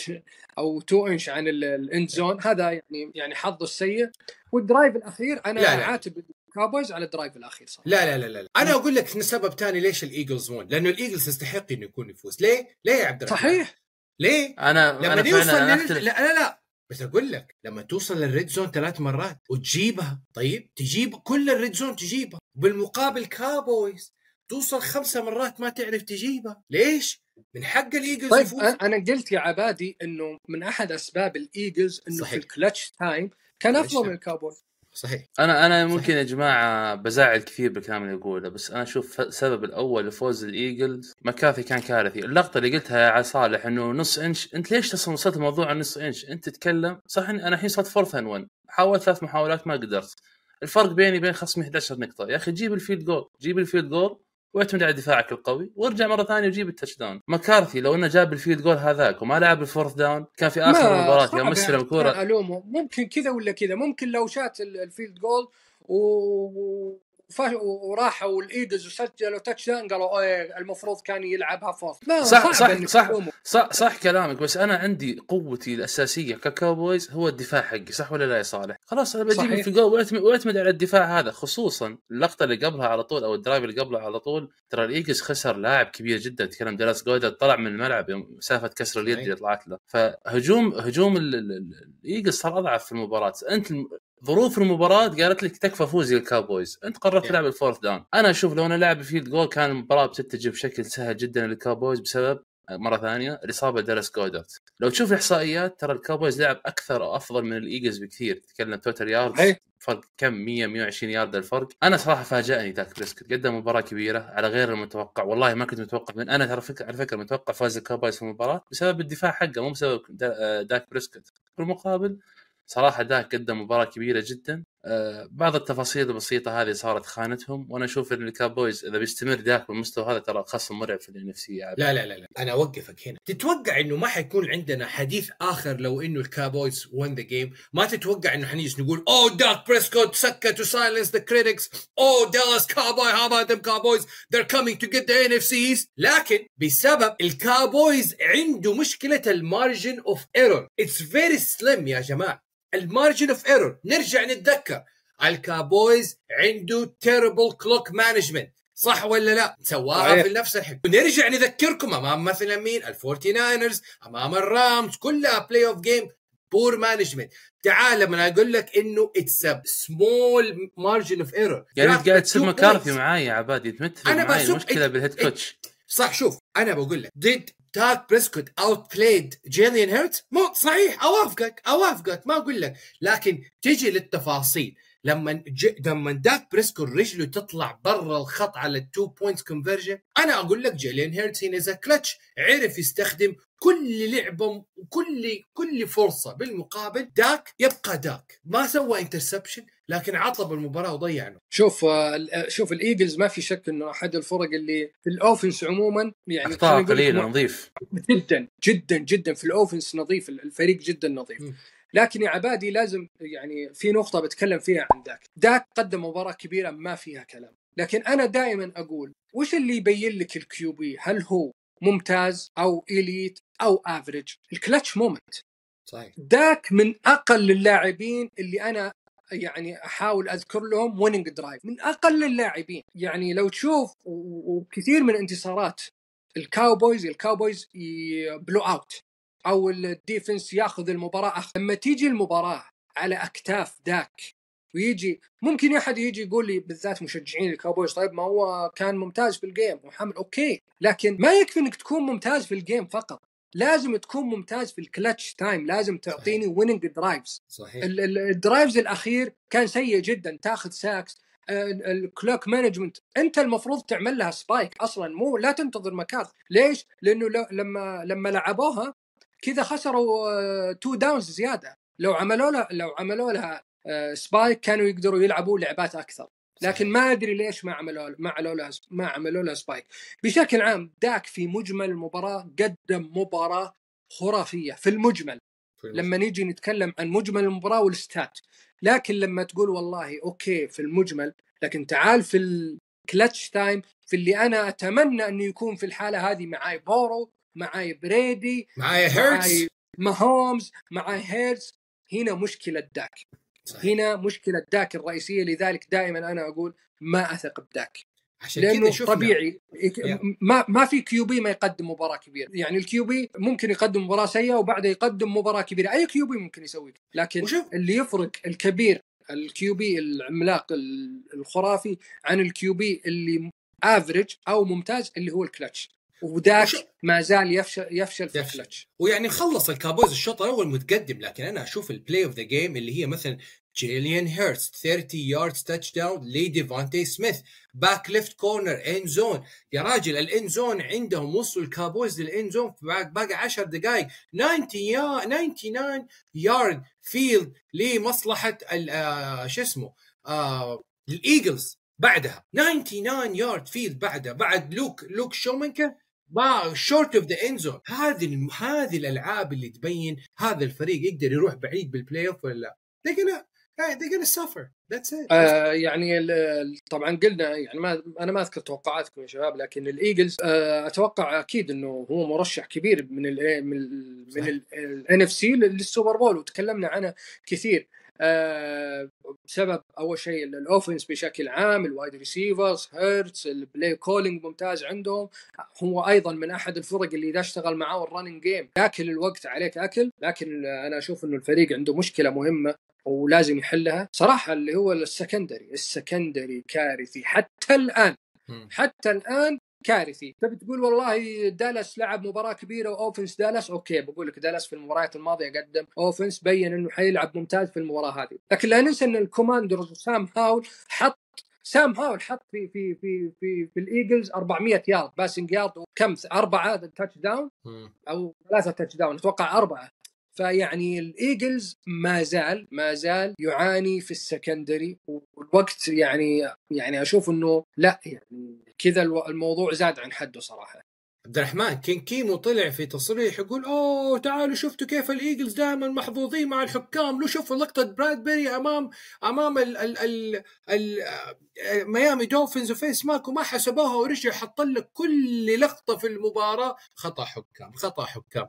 أو two inch عن ال- ال end zone هذا يعني يعني حظه السيء. وال drive الأخير أنا لا، لا. عاتب الكابويز على ال drive الأخير صراحة. لا لا لا لا أنا أقول لك سبب ثاني ليش الإيجلز won لأنه الإيجلز يستحق إنه يكون يفوز. ليه؟ ليه يا عبد الرحمن؟ صحيح. ليه؟ أنا لما أنا يوصل أنا لل... لا لا لا. بس أقول لك لما توصل لل red zone ثلاث مرات وتجيبها طيب تجيب كل ال red zone تجيبها بالمقابل كابويز توصل خمسة مرات ما تعرف تجيبها ليش؟ من حق الإيجلز طيب يفوز أنا قلت يا عبادي إنه من أحد أسباب الإيجلز إنه صحيح. في ال clutch time كان أفضل من. الكابويز صحيح. أنا أنا صحيح. ممكن يا جماعة بزعل كثير بالكلام اللي اقوله بس أنا أشوف السبب الأول لفوز الإيجلز مكارثي كان كارثي. اللقطة اللي قلتها يا صالح إنه نص إنش أنت ليش أصلا وصلت الموضوع عن نص إنش؟ أنت تتكلم صح إن أنا الحين صرت fourth and 1 حاولت ثلاث محاولات ما قدرت. الفرق بيني وبين خصمي 11 نقطة. يا أخي جيب ال field goal جيب ال field goal واعتمد على دفاعك القوي وارجع مرة ثانية وجيب ال touchdown مكارثي لو إنه جاب ال field goal هذاك وما لعب ال fourth down كان في آخر المباراة يوم استلم يعني كوره ألومه. ممكن كذا ولا كذا ممكن لو شات ال- ال field goal و وراحوا الايجلز وسجلوا touchdown قالوا إيه المفروض كان يلعبها fourth لا صح- صح- صح. صح صح كلامك بس أنا عندي قوتي الأساسية ككاوبويز هو الدفاع حقي صح ولا لا يا صالح؟ خلاص أنا بجيب. field goal واعتمد, على الدفاع هذا خصوصا اللقطة اللي قبلها على طول أو ال drive اللي قبلها على طول ترى الايجلز خسر لاعب كبير جدا تكلم دالاس جودرت طلع من الملعب يوم مسافة كسر اليد. اللي طلعت له فهجوم هجوم ال- ال- ال- الايجلز صار أضعف في المباراة أنت ظروف المباراة قالت لك تكفى فوزي الكاوبويز، انت قررت. تلعب ال fourth down، أنا أشوف لو أنا لاعب field goal كان المباراة بتتجه بشكل سهل جدا للكاوبويز بسبب مرة ثانية الإصابة دالاس جودرت لو تشوف الاحصائيات ترى الكاوبويز لعب أكثر وأفضل من الإيجلز بكثير. تتكلم total yard أي. فرق كم؟ 100 120 يارد الفرق. أنا صراحة فاجأني داك بريسكت. قدم مباراة كبيرة على غير المتوقع. والله ما كنت متوقع من أنا ترى على فكرة متوقع فاز الكاوبويز في المباراة بسبب الدفاع حقه مو بسبب دا- آه، داك بريسكت. بالمقابل صراحة داك قدم مباراة كبيرة جدا. آه، بعض التفاصيل البسيطة هذه صارت خانتهم وأنا أشوف إن الكابويز إذا بيستمر ذاك بالمستوى هذا ترى خصم مرعب في النفسيه لا لا لا لا. أنا أوقفك هنا. تتوقع إنه ما حيكون عندنا حديث آخر لو إنه الكابويز win the game ما تتوقع إنه حنيجي نقول oh داك بريسكوت سكت to silence the critics. oh دالاس كابوي how about them Cowboys they're coming to get the NFC East. لكن بسبب الكابويز عنده مشكلة ال margin of error it's very slim يا جماعة. ال margin of error نرجع نتذكر. الكابويز عنده terrible clock management صح ولا لا؟ سواها. في نفس الحين. ونرجع نذكركم أمام مثلا مين؟ الفورتي ناينرز أمام الرامز كلها playoff game poor management تعال لما أقول لك إنه it's small margin of error يعني انت قاعد تسب مكارثي معاي يا عبادي انت متفق معي بسب- المشكلة بال head coach صح شوف أنا بقول لك did داك بريسكوت outplayed جيلين هيرتز مو صحيح أوافقك أوافقك ما أقول لك لكن تجي للتفاصيل. لما ج... لما داك بريسكوت رجله تطلع برا الخط على ال two points conversion أنا أقول لك جيلين هيرتز هنا is clutch عرف يستخدم كل لعبة وكل كل فرصة بالمقابل داك يبقى داك. ما سوى interception لكن عطب المباراة وضيعنا. شوف آه، ال- شوف الإيجلز ما في شك إنه أحد الفرق اللي في ال offense عموما يعني أخطاء قليلة نظيف. جدا جدا جدا. في ال offense نظيف الفريق جدا نظيف. م. لكن يا عبادي لازم يعني في نقطة بتكلم فيها عن داك داك قدم مباراة كبيرة ما فيها كلام. لكن أنا دائما أقول وش اللي يبين لك ال QB؟ هل هو ممتاز أو elite أو average؟ ال clutch moment. صحيح. داك من أقل اللاعبين اللي أنا يعني أحاول أذكر لهم winning drive من أقل اللاعبين. يعني لو تشوف وكثير من انتصارات الكاوبويز الكاوبويز blowout أو ال defense ياخذ المباراة. أخ... لما تيجي المباراة على أكتاف داك ويجي ممكن أحد يجي يقول لي بالذات مشجعين الكاوبويز طيب ما هو كان ممتاز في ال game محمد أوكي لكن ما يكفي إنك تكون ممتاز في ال game فقط. لازم تكون ممتاز في ال clutch time لازم تعطيني winning drives صحيح. ال- ال- ال drives الأخير كان سيء جدا. تاخذ sacks ال clock management أنت المفروض تعمل لها spike أصلا مو لا تنتظر مكارثي ليش؟ لأنه لما لما لعبوها كذا خسروا two downs زيادة. لو عملوا لها لو عملوا لها آه، spike كانوا يقدروا يلعبوا لعبات أكثر. لكن ما أدري ليش ما عملوا ما عملوا لها ما عملوا لها spike بشكل عام داك في مجمل المباراة قدم مباراة خرافية في المجمل. لما نيجي نتكلم عن مجمل المباراة وال stats لكن لما تقول والله أوكي في المجمل لكن تعال في ال clutch time في اللي أنا أتمنى أنه يكون في الحالة هذه معاي بورو معاي بريدي معايا هيرتز. معاي ماهومز معاي هيرتز. هنا مشكلة داك. صحيح. هنا مشكلة داك الرئيسية لذلك دائما أنا أقول ما أثق بداك. عشان لأنه شفنا. طبيعي. ما ما في QB ما يقدم مباراة كبيرة. يعني ال QB ممكن يقدم مباراة سيئة وبعدها يقدم مباراة كبيرة. أي QB ممكن يسوي. لكن وشو. اللي يفرق الكبير ال QB العملاق ال- الخرافي عن ال QB اللي average أو ممتاز اللي هو الكلتش وداك ما زال يفشل يفشل في. الكلتش ويعني خلص الكابويز الشوط الأول متقدم لكن أنا أشوف ال play of the game اللي هي مثلا جيلين هيرتز 30 yards touchdown لديفانتي سميث back left corner end zone يا راجل ال end zone عندهم وصلوا الكابويز لل end zone باقي باقي 10 دقائق 90 يا 99 yard field لمصلحة آه، شو اسمه؟ آه ال Eagles بعدها. 99 yard field بعدها. بعد لوك لوك شومنكر ما short of the end zone هذه هذه الألعاب اللي تبين هذا الفريق يقدر يروح بعيد بال playoff ولا لا. They're gonna they're gonna suffer. That's it. آه يعني طبعا قلنا يعني ما أنا ما أذكر توقعاتكم يا شباب لكن ال Eagles آه أتوقع أكيد إنه هو مرشح كبير من ال من ال صح. من ال NFC لل Super Bowl وتكلمنا عنه كثير. بسبب أول شيء ال- ال offense بشكل عام ال wide receivers هيرتس ال play calling ممتاز عندهم. هو أيضا من أحد الفرق اللي إذا اشتغل معاه ال running game ياكل الوقت عليك أكل لكن أنا أشوف إنه الفريق عنده مشكلة مهمة ولازم يحلها. صراحة اللي هو ال secondary ال secondary كارثي. حتى الآن. حتى الآن كارثي. تبي تقول والله دالاس لعب مباراة كبيرة و offense دالاس؟ okay بقول لك دالاس في المباريات الماضية قدم offense بين إنه حيلعب ممتاز في المباراة هذه. لكن لا ننسى إن ال Commanders سام هاول حط سام هاول حط في في في في, في ال Eagles 400 yard passing yard وكم؟ أربعة touchdown. أو ثلاثة touchdown أتوقع أربعة. فيعني ال Eagles ما زال ما زال يعاني في ال secondary والوقت يعني يعني أشوف إنه لا يعني كذا الموضوع زاد عن حده صراحة. عبد الرحمن كين كيمو طلع في تصريح يقول أوه تعالوا شفتوا كيف ال Eagles دائما محظوظين مع الحكام لو شوفوا لقطة براد بيري امام أمام ال ال ال ال ميامي Dolphins و face mask وما حسبوها ورجع حط لك كل لقطة في المباراة. خطأ حكام خطأ حكام.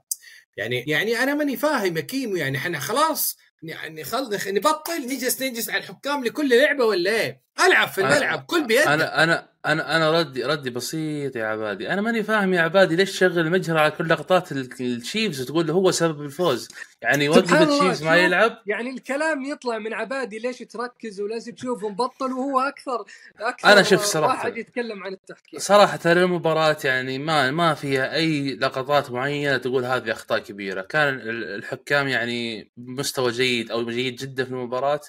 يعني يعني أنا ماني فاهم يا كيمو يعني إحنا خلاص يعني خل نبطل نجلس نجلس على الحكام لكل لعبة ولا إيه؟ ألعب في الملعب كل بيدك أنا أنا أنا أنا ردي ردي بسيط يا عبادي. أنا ماني فاهم يا عبادي ليش تشغل المجهر على كل لقطات ال- ال Chiefs وتقول له هو سبب الفوز. يعني وقف الشيفز ما. يلعب. يعني الكلام يطلع من عبادي ليش تركز ولازم تشوف مبطل وهو أكثر أكثر أنا شوف صراحة. واحد يتكلم عن التحكيم. صراحة ترى المباراة يعني ما ما فيها أي لقطات معينة تقول هذه أخطاء كبيرة، كان ال- الحكام يعني بمستوى جيد أو جيد جدا في المباراة،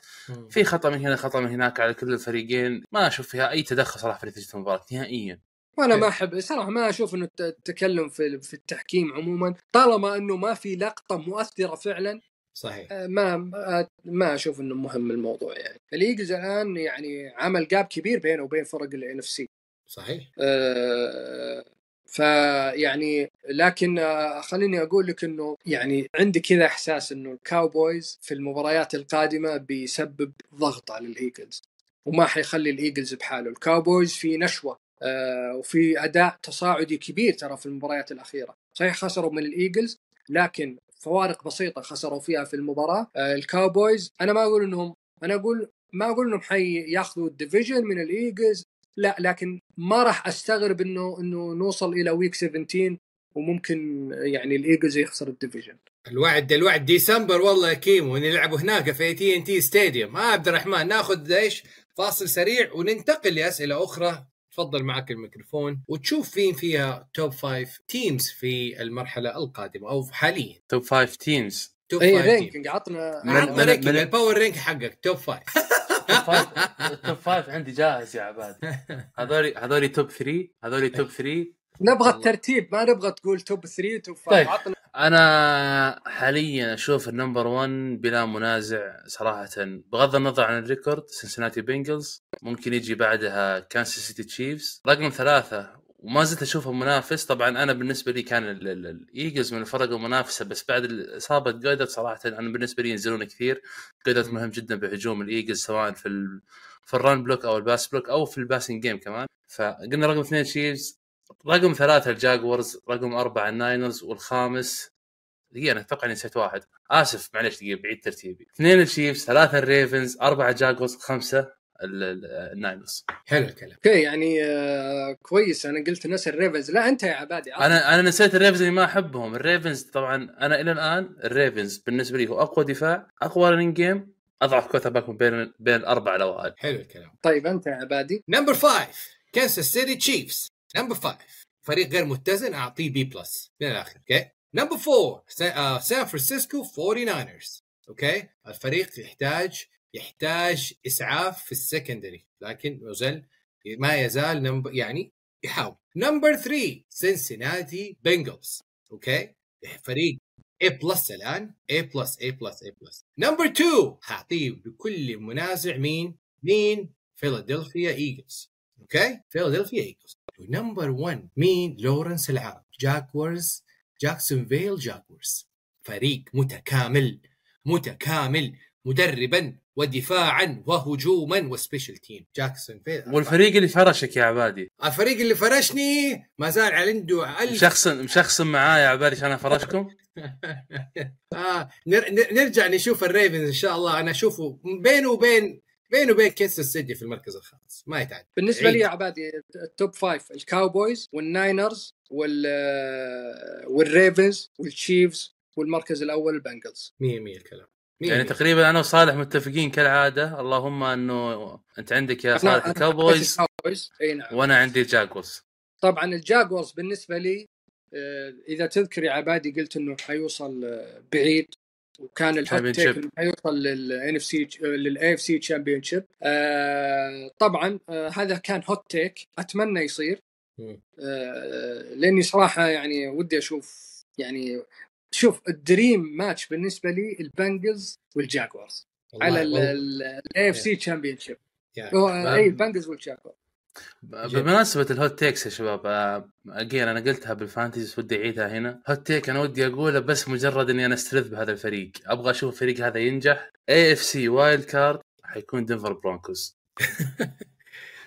في خطأ من هنا خطأ من هناك على كل الفريقين، ما أشوف فيها أي تدخل صراحة في نتيجة المباراة نهائيا. وأنا ما أحب صراحة ما أشوف إنه الت- التكلم في في التحكيم عموما طالما إنه ما في لقطة مؤثرة فعلا صحيح. آه، ما ما- ما أشوف إنه مهم الموضوع يعني. ال Eagles الآن يعني عمل gap كبير بينه وبين فرق ال NFC صحيح. فيعني لكن آه، خليني أقول لك إنه يعني عندي كذا إحساس إنه ال Cowboys في المباريات القادمة بيسبب ضغط على ال Eagles وما حيخلي ال Eagles بحاله. ال Cowboys في نشوة آه، وفي أداء تصاعدي كبير ترى في المباريات الأخيرة. صحيح خسروا من ال Eagles لكن فوارق بسيطة خسروا فيها في المباراة. آه، ال Cowboys أنا ما أقول إنهم أنا أقول ما أقول إنهم حياخذوا ال division من ال Eagles لا لكن ما راح أستغرب إنه إنه نوصل إلى week 17 وممكن يعني ال Eagles يخسر ال division. الوعد الوعد ديسمبر والله يا كيمو نلعبوا هناك في AT&T Stadium ها عبد الرحمن ناخذ إيش؟ فاصل سريع وننتقل لأسئلة أخرى. تفضل معك الميكروفون وتشوف فين فيها top five teams في المرحلة القادمة أو حاليا. top five teams top اي ranking عطنا من- عطنا من- ranking ال power rank حقك top five top five عندي جاهز يا عبادي [LAUGHS] هذولي هذولي top 3 هذولي top 3 نبغى. الترتيب ما نبغى تقول top 3 top 5 طيب. عطنا. أنا حاليا أشوف ال number 1 بلا منازع صراحة. بغض النظر عن ال record سنسناتي Bengals ممكن يجي بعدها كانساس سيتي Chiefs رقم ثلاثة وما زلت أشوفه منافس. طبعا أنا بالنسبة لي كان ال- ال- ال Eagles من الفرق المنافسة بس بعد اصابه جودت صراحة أنا بالنسبة لي ينزلون كثير. جودت مهم جدا بهجوم ال Eagles سواء في ال... في ال run block أو ال pass block أو في ال passing game كمان. فقلنا رقم اثنين Chiefs رقم ثلاثة ال Jaguars رقم أربعة ال Niners والخامس دقيقة أنا أتوقع إني نسيت واحد. آسف معلش دقيقة بعيد ترتيبي. اثنين ال Chiefs ثلاثة ال Ravens أربعة Jaguars خمسة ال- ال- Niners. حلو الكلام. okay يعني آه كويس. أنا قلت ناس ال Ravens لا أنت يا عبادي عطنا. أنا أنا نسيت ال Ravens اللي ما أحبهم. ال Ravens طبعا أنا إلى الآن ال Ravens بالنسبة لي هو أقوى دفاع أقوى running game أضعف quarterback بين بين الأربعة الأوائل. حلو الكلام. طيب أنت يا عبادي. number five كانساس سيتي Chiefs number five فريق غير متزن أعطيه B plus من الآخر okay number four سان فرانسيسكو 49رز okay الفريق يحتاج يحتاج إسعاف في ال secondary لكن يزال ما يزال number يعني يحاول. number 3 سنسناتي Bengals okay فريق A plus الآن. A plus A plus A plus number 2 حاعطيه بلا منازع مين؟ مين؟ فيلادلفيا Eagles okay فيلادلفيا Eagles و number 1 مين؟ لورنس العرب Jaguars جاكسون فيل Jaguars فريق متكامل متكامل مدربا ودفاعا وهجوما و special team جاكسون فيل والفريق اللي فرشك يا عبادي؟ الفريق اللي فرشني؟ ما زال عنده ألف مشخصن مشخصن معايا يا عبادي عشان افرشكم [LAUGHS] آه نر- نر- نرجع نشوف ال Ravens إن شاء الله. أنا أشوفه بينه وبين بينه وبين كانساس سيتي في المركز الخامس ما يتعدى بالنسبة لي. يا عبادي ال top five ال Cowboys وال Niners وال وال Ravens وال Chiefs والمركز الأول ال Bengals 100 100 الكلام. 100 يعني تقريبا أنا وصالح متفقين كالعادة اللهم أنه أنت عندك يا صالح ال Cowboys إي نعم. وأنا عندي الجاغورز طبعا الجاكورز بالنسبة لي آه، إذا تذكر يا عبادي قلت إنه حيوصل آه، بعيد. وكان ال hot. take إنه حيوصل لل NFC لل AFC championship طبعا آه، هذا كان hot take. أتمنى يصير. آه، لأني صراحة يعني ودي أشوف يعني شوف ال dream match بالنسبة لي البنجلز والجاكورز على ال AFC championship اي البنجلز والجاكورز. بمناسبة ال hot takes يا شباب اجين أنا قلتها بال fantasy ودي أعيدها هنا. hot take أنا ودي أقوله بس مجرد إني أنا استلذ بهذا الفريق. أبغى أشوف الفريق هذا ينجح. AFC wild card حيكون دنفر برونكوز [LAUGHS]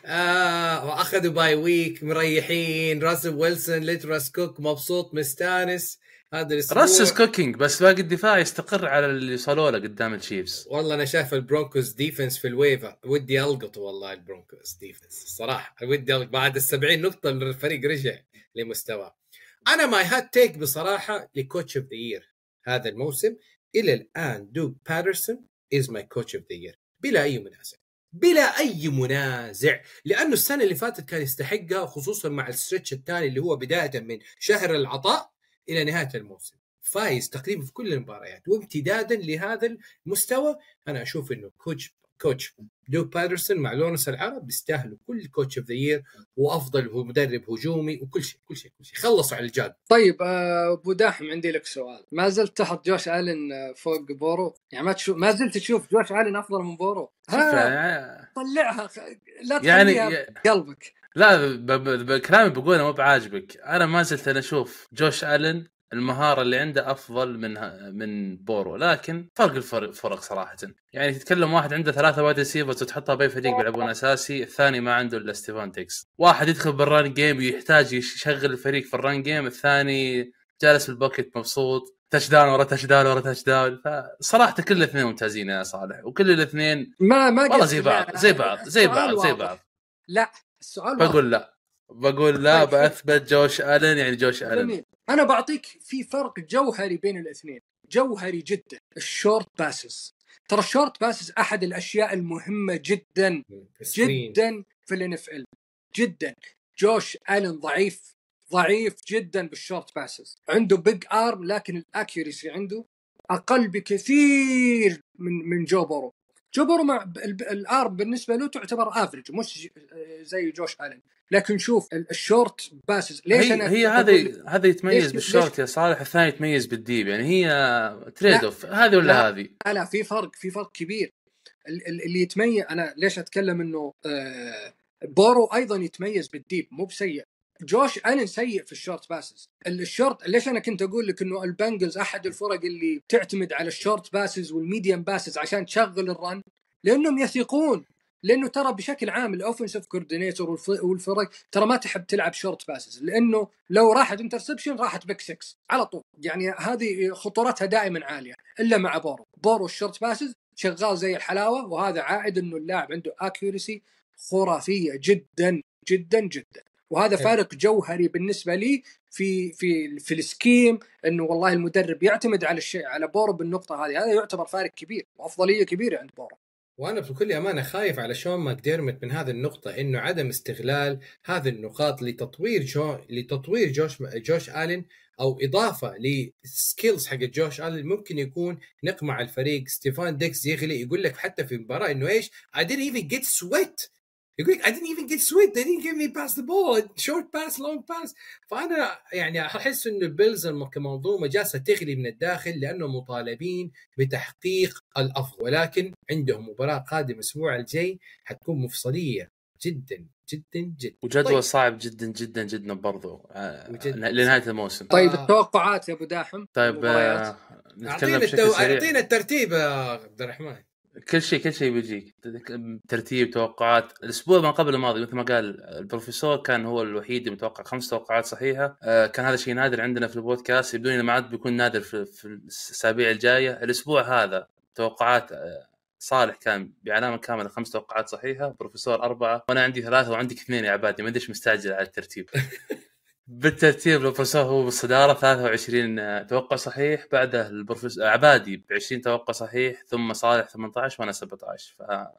آه وأخذوا bye week مريحين. راسل ويلسون let Russ cook مبسوط مستانس. هذا الأسبوع Russ is cooking بس باقي الدفاع يستقر على اللي وصلوا له قدام التشيفز والله أنا شايف البرونكوز defense في ال waiver. ودي ألقط والله البرونكوز defense الصراحه ودي ألقط. بعد ال 70 نقطة الفريق رجع لمستواه. أنا my hot take بصراحة ل coach of the year هذا الموسم. إلى الآن دوغ بيدرسون is my coach of the year بلا أي منازع. بلا أي منازع. لأنه السنة اللي فاتت كان يستحقها خصوصا مع ال stretch الثاني اللي هو بداية من شهر العطاء. إلى نهاية الموسم. فايز تقريبا في كل المباريات وامتدادا لهذا المستوى أنا أشوف إنه كوتش كوتش دوك باترسون مع لورنس العرب بيستاهلوا كل كوتش اوف ذا يير وأفضل هو مدرب هجومي وكل شيء كل شيء كل شيء. خلصوا على الجاد طيب آه، أبو داحم عندي لك سؤال. ما زلت تحط جوش الن آه، فوق بورو؟ يعني ما تشوف ما زلت تشوف جوش الن أفضل من بورو؟ ها طلعها خ- لا يعني تخليها بقلبك. لا ب- ب- بكلامي بقوله مو بعاجبك. أنا ما زلت أنا أشوف جوش ألن المهارة اللي عنده أفضل من من بورو لكن فرق الفرق فرق صراحة. يعني تتكلم واحد عنده ثلاثة wide receivers وتحطها باي فريق بيلعبون أساسي الثاني ما عنده إلا ستيفان ديقز. واحد يدخل بال run game ويحتاج يشغل الفريق في ال run game الثاني جالس في ال pocket مبسوط. touchdown ورا touchdown ورا touchdown فصراحة كل الاثنين ممتازين يا صالح وكل الاثنين ما ما والله زي بعض زي بعض زي بعض زي. بعض. لا. السؤال. بقول لا. بقول لا طيب،. بأثبت جوش آلن يعني جوش آلن. جميل. أنا بعطيك في فرق جوهري بين الاثنين. جوهري جدا ال short passes. ترى ال short passes أحد الأشياء المهمة جدا. جدا في ال NFL جدا. جوش آلن ضعيف ضعيف جدا بال short passes. عنده big arm لكن ال accuracy عنده أقل بكثير من من جو بورو. جو بورو مع ال arm بالنسبة له تعتبر average مش زي جوش الن لكن شوف ال- ال short passes. ليش هي أنا هي هذا هذا يتميز بالشورت يا صالح الثاني يتميز بال deep. يعني هي trade off هذه ولا لا. هذه؟ لا لا في فرق في فرق كبير. ال- ال- اللي يتميز أنا ليش أتكلم إنه آه بورو أيضا يتميز بال deep مو بسيء. جوش ألن سيء في ال short passes. ال short ليش أنا كنت أقول لك إنه البنجلز أحد الفرق اللي تعتمد على ال short passes وال medium passes عشان تشغل ال run؟ لأنهم يثقون لأنه ترى بشكل عام ال offensive coordinator والفرق ترى ما تحب تلعب short passes. لأنه لو راحت interception راحت pick 6 على طول. يعني هذه خطورتها دائما عالية. إلا مع بورو. بورو ال short passes شغال زي الحلاوة وهذا عائد إنه اللاعب عنده accuracy خرافية جدا جدا جدا. وهذا حلو. فارق جوهري بالنسبة لي في في في ال scheme إنه والله المدرب يعتمد على الشيء على بورو بالنقطة هذه. هذا يعتبر فارق كبير وافضليه كبيرة عند بورو وأنا بكل أمانة خايف على شون ماكديرمت من هذه النقطة إنه عدم استغلال هذه النقاط لتطوير جو لتطوير جوش جوش آلين أو إضافة ل skills حق جوش آلين. ممكن يكون نقمع الفريق ستيفان ديقز يغلي يقول لك حتى في مباراة إنه إيش I didn't even get sweat. يقول لك I didn't even get sweat they didn't give me pass the ball. Short pass long pass. فأنا يعني أحس إنه البيلز كمنظومة جالسة تغلي من الداخل لانهم مطالبين بتحقيق الأفضل. ولكن عندهم مباراة قادمة الأسبوع الجاي حتكون مفصلية جدا جدا جدا. وجدول طيب. صعب جدا جدا جدا برضو آه، وجد- لنهاية الموسم. طيب آه. التوقعات يا أبو داحم؟ طيب. آه، نتكلم أعطينا التو... سريع. أعطينا الترتيب يا عبد الرحمن. كل شيء كل شيء بيجيك. ترتيب توقعات. الأسبوع ما قبل الماضي مثل ما قال البروفيسور كان هو الوحيد اللي متوقع خمس توقعات صحيحة. آه، كان هذا شيء نادر عندنا في البودكاست. يبدو لي ما عاد بيكون نادر في, الأسابيع الجاية. الأسبوع هذا توقعات آه، صالح كان بعلامه كامله خمس توقعات صحيحة. بروفيسور أربعة. وأنا عندي ثلاثة وعندك اثنين يا عبادي. ما أدري مستعجل على الترتيب. [LAUGHS] بالترتيب البروفيسور هو بالصدارة 23 توقع صحيح بعده البروفيسور عبادي ب 20 توقع صحيح ثم صالح 18 وأنا 17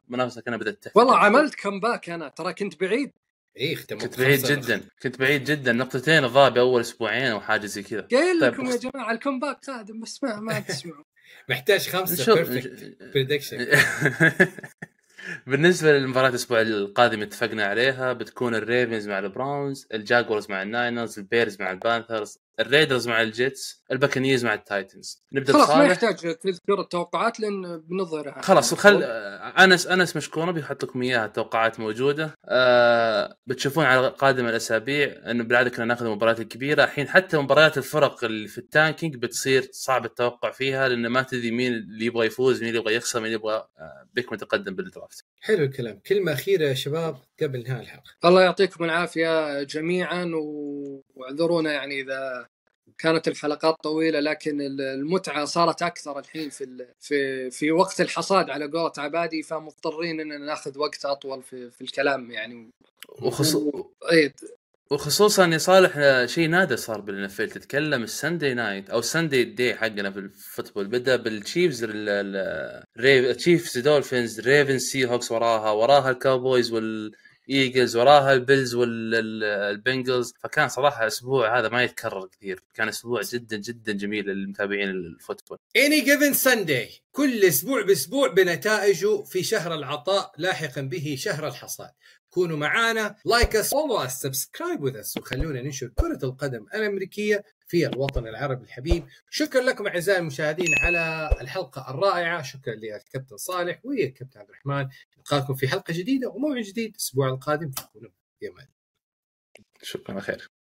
فمنافسه كانت بدأت تهتم والله عملت كمباك أنا ترى كنت بعيد. إيه كنت بعيد. جدا كنت بعيد جدا نقطتين الظاهر بأول أسبوعين أو حاجة زي كذا. قايل طيب، لكم يا جماعة ال comeback قادم بس ما ما [LAUGHS] تسمعوا. محتاج خمسة perfect prediction [LAUGHS] بالنسبة للمباراة الأسبوع القادم اتفقنا عليها بتكون الريفنز مع البراونز الجاغورز مع الناينرز البيرز مع البانثرز. الريدرز مع الجيتس الباكنيرز مع التايتنز. نبدأ خلاص ما يحتاج تذكر التوقعات لأن بنظهرها. خلاص خل انس أنس مشكورة بيحط لكم إياها التوقعات موجودة. آه بتشوفون على قادم الأسابيع انه بالعاده كنا نأخذ المباريات الكبيره الحين حتى مباريات الفرق اللي في ال tanking بتصير صعب التوقع فيها لأن ما تدري مين اللي يبغى يفوز مين اللي يبغى يخسر مين اللي يبغى آه pick متقدم بال draft. حلو الكلام. كلمة أخيرة يا شباب قبل نهاية الحلقة. الله يعطيكم العافية جميعا و- واعذرونا يعني إذا كانت الحلقات طويلة لكن المتعة صارت أكثر الحين في. في في وقت الحصاد على قولة عبادي فمضطرين إننا ناخذ وقت أطول في, في الكلام يعني. وخصو... إيه. وخصوصا يا صالح شيء نادر صار بال NFL تتكلم ال Sunday night أو ال Sunday day حقنا في ال football. بدأ بالتشيفز ال Chiefs Dolphins Ravens Seahawks وراها. وراها ال Cowboys وال Eagles وراها ال Bills وال Bengals فكان صراحة الأسبوع هذا ما يتكرر كثير. كان أسبوع جدا جدا جميل للمتابعين ال football. any given Sunday كل أسبوع بأسبوع بنتائجه في شهر العطاء لاحقا به شهر الحصاد. كونوا معانا. like us follow us subscribe with us وخلونا ننشر كرة القدم الأمريكية في الوطن العربي الحبيب. شكرا لكم أعزائي المشاهدين على الحلقة الرائعة. شكرا للكابتن صالح والكابتن عبد الرحمن. نلقاكم في حلقة جديدة وموعد جديد الأسبوع القادم. في أمان شكرا خير.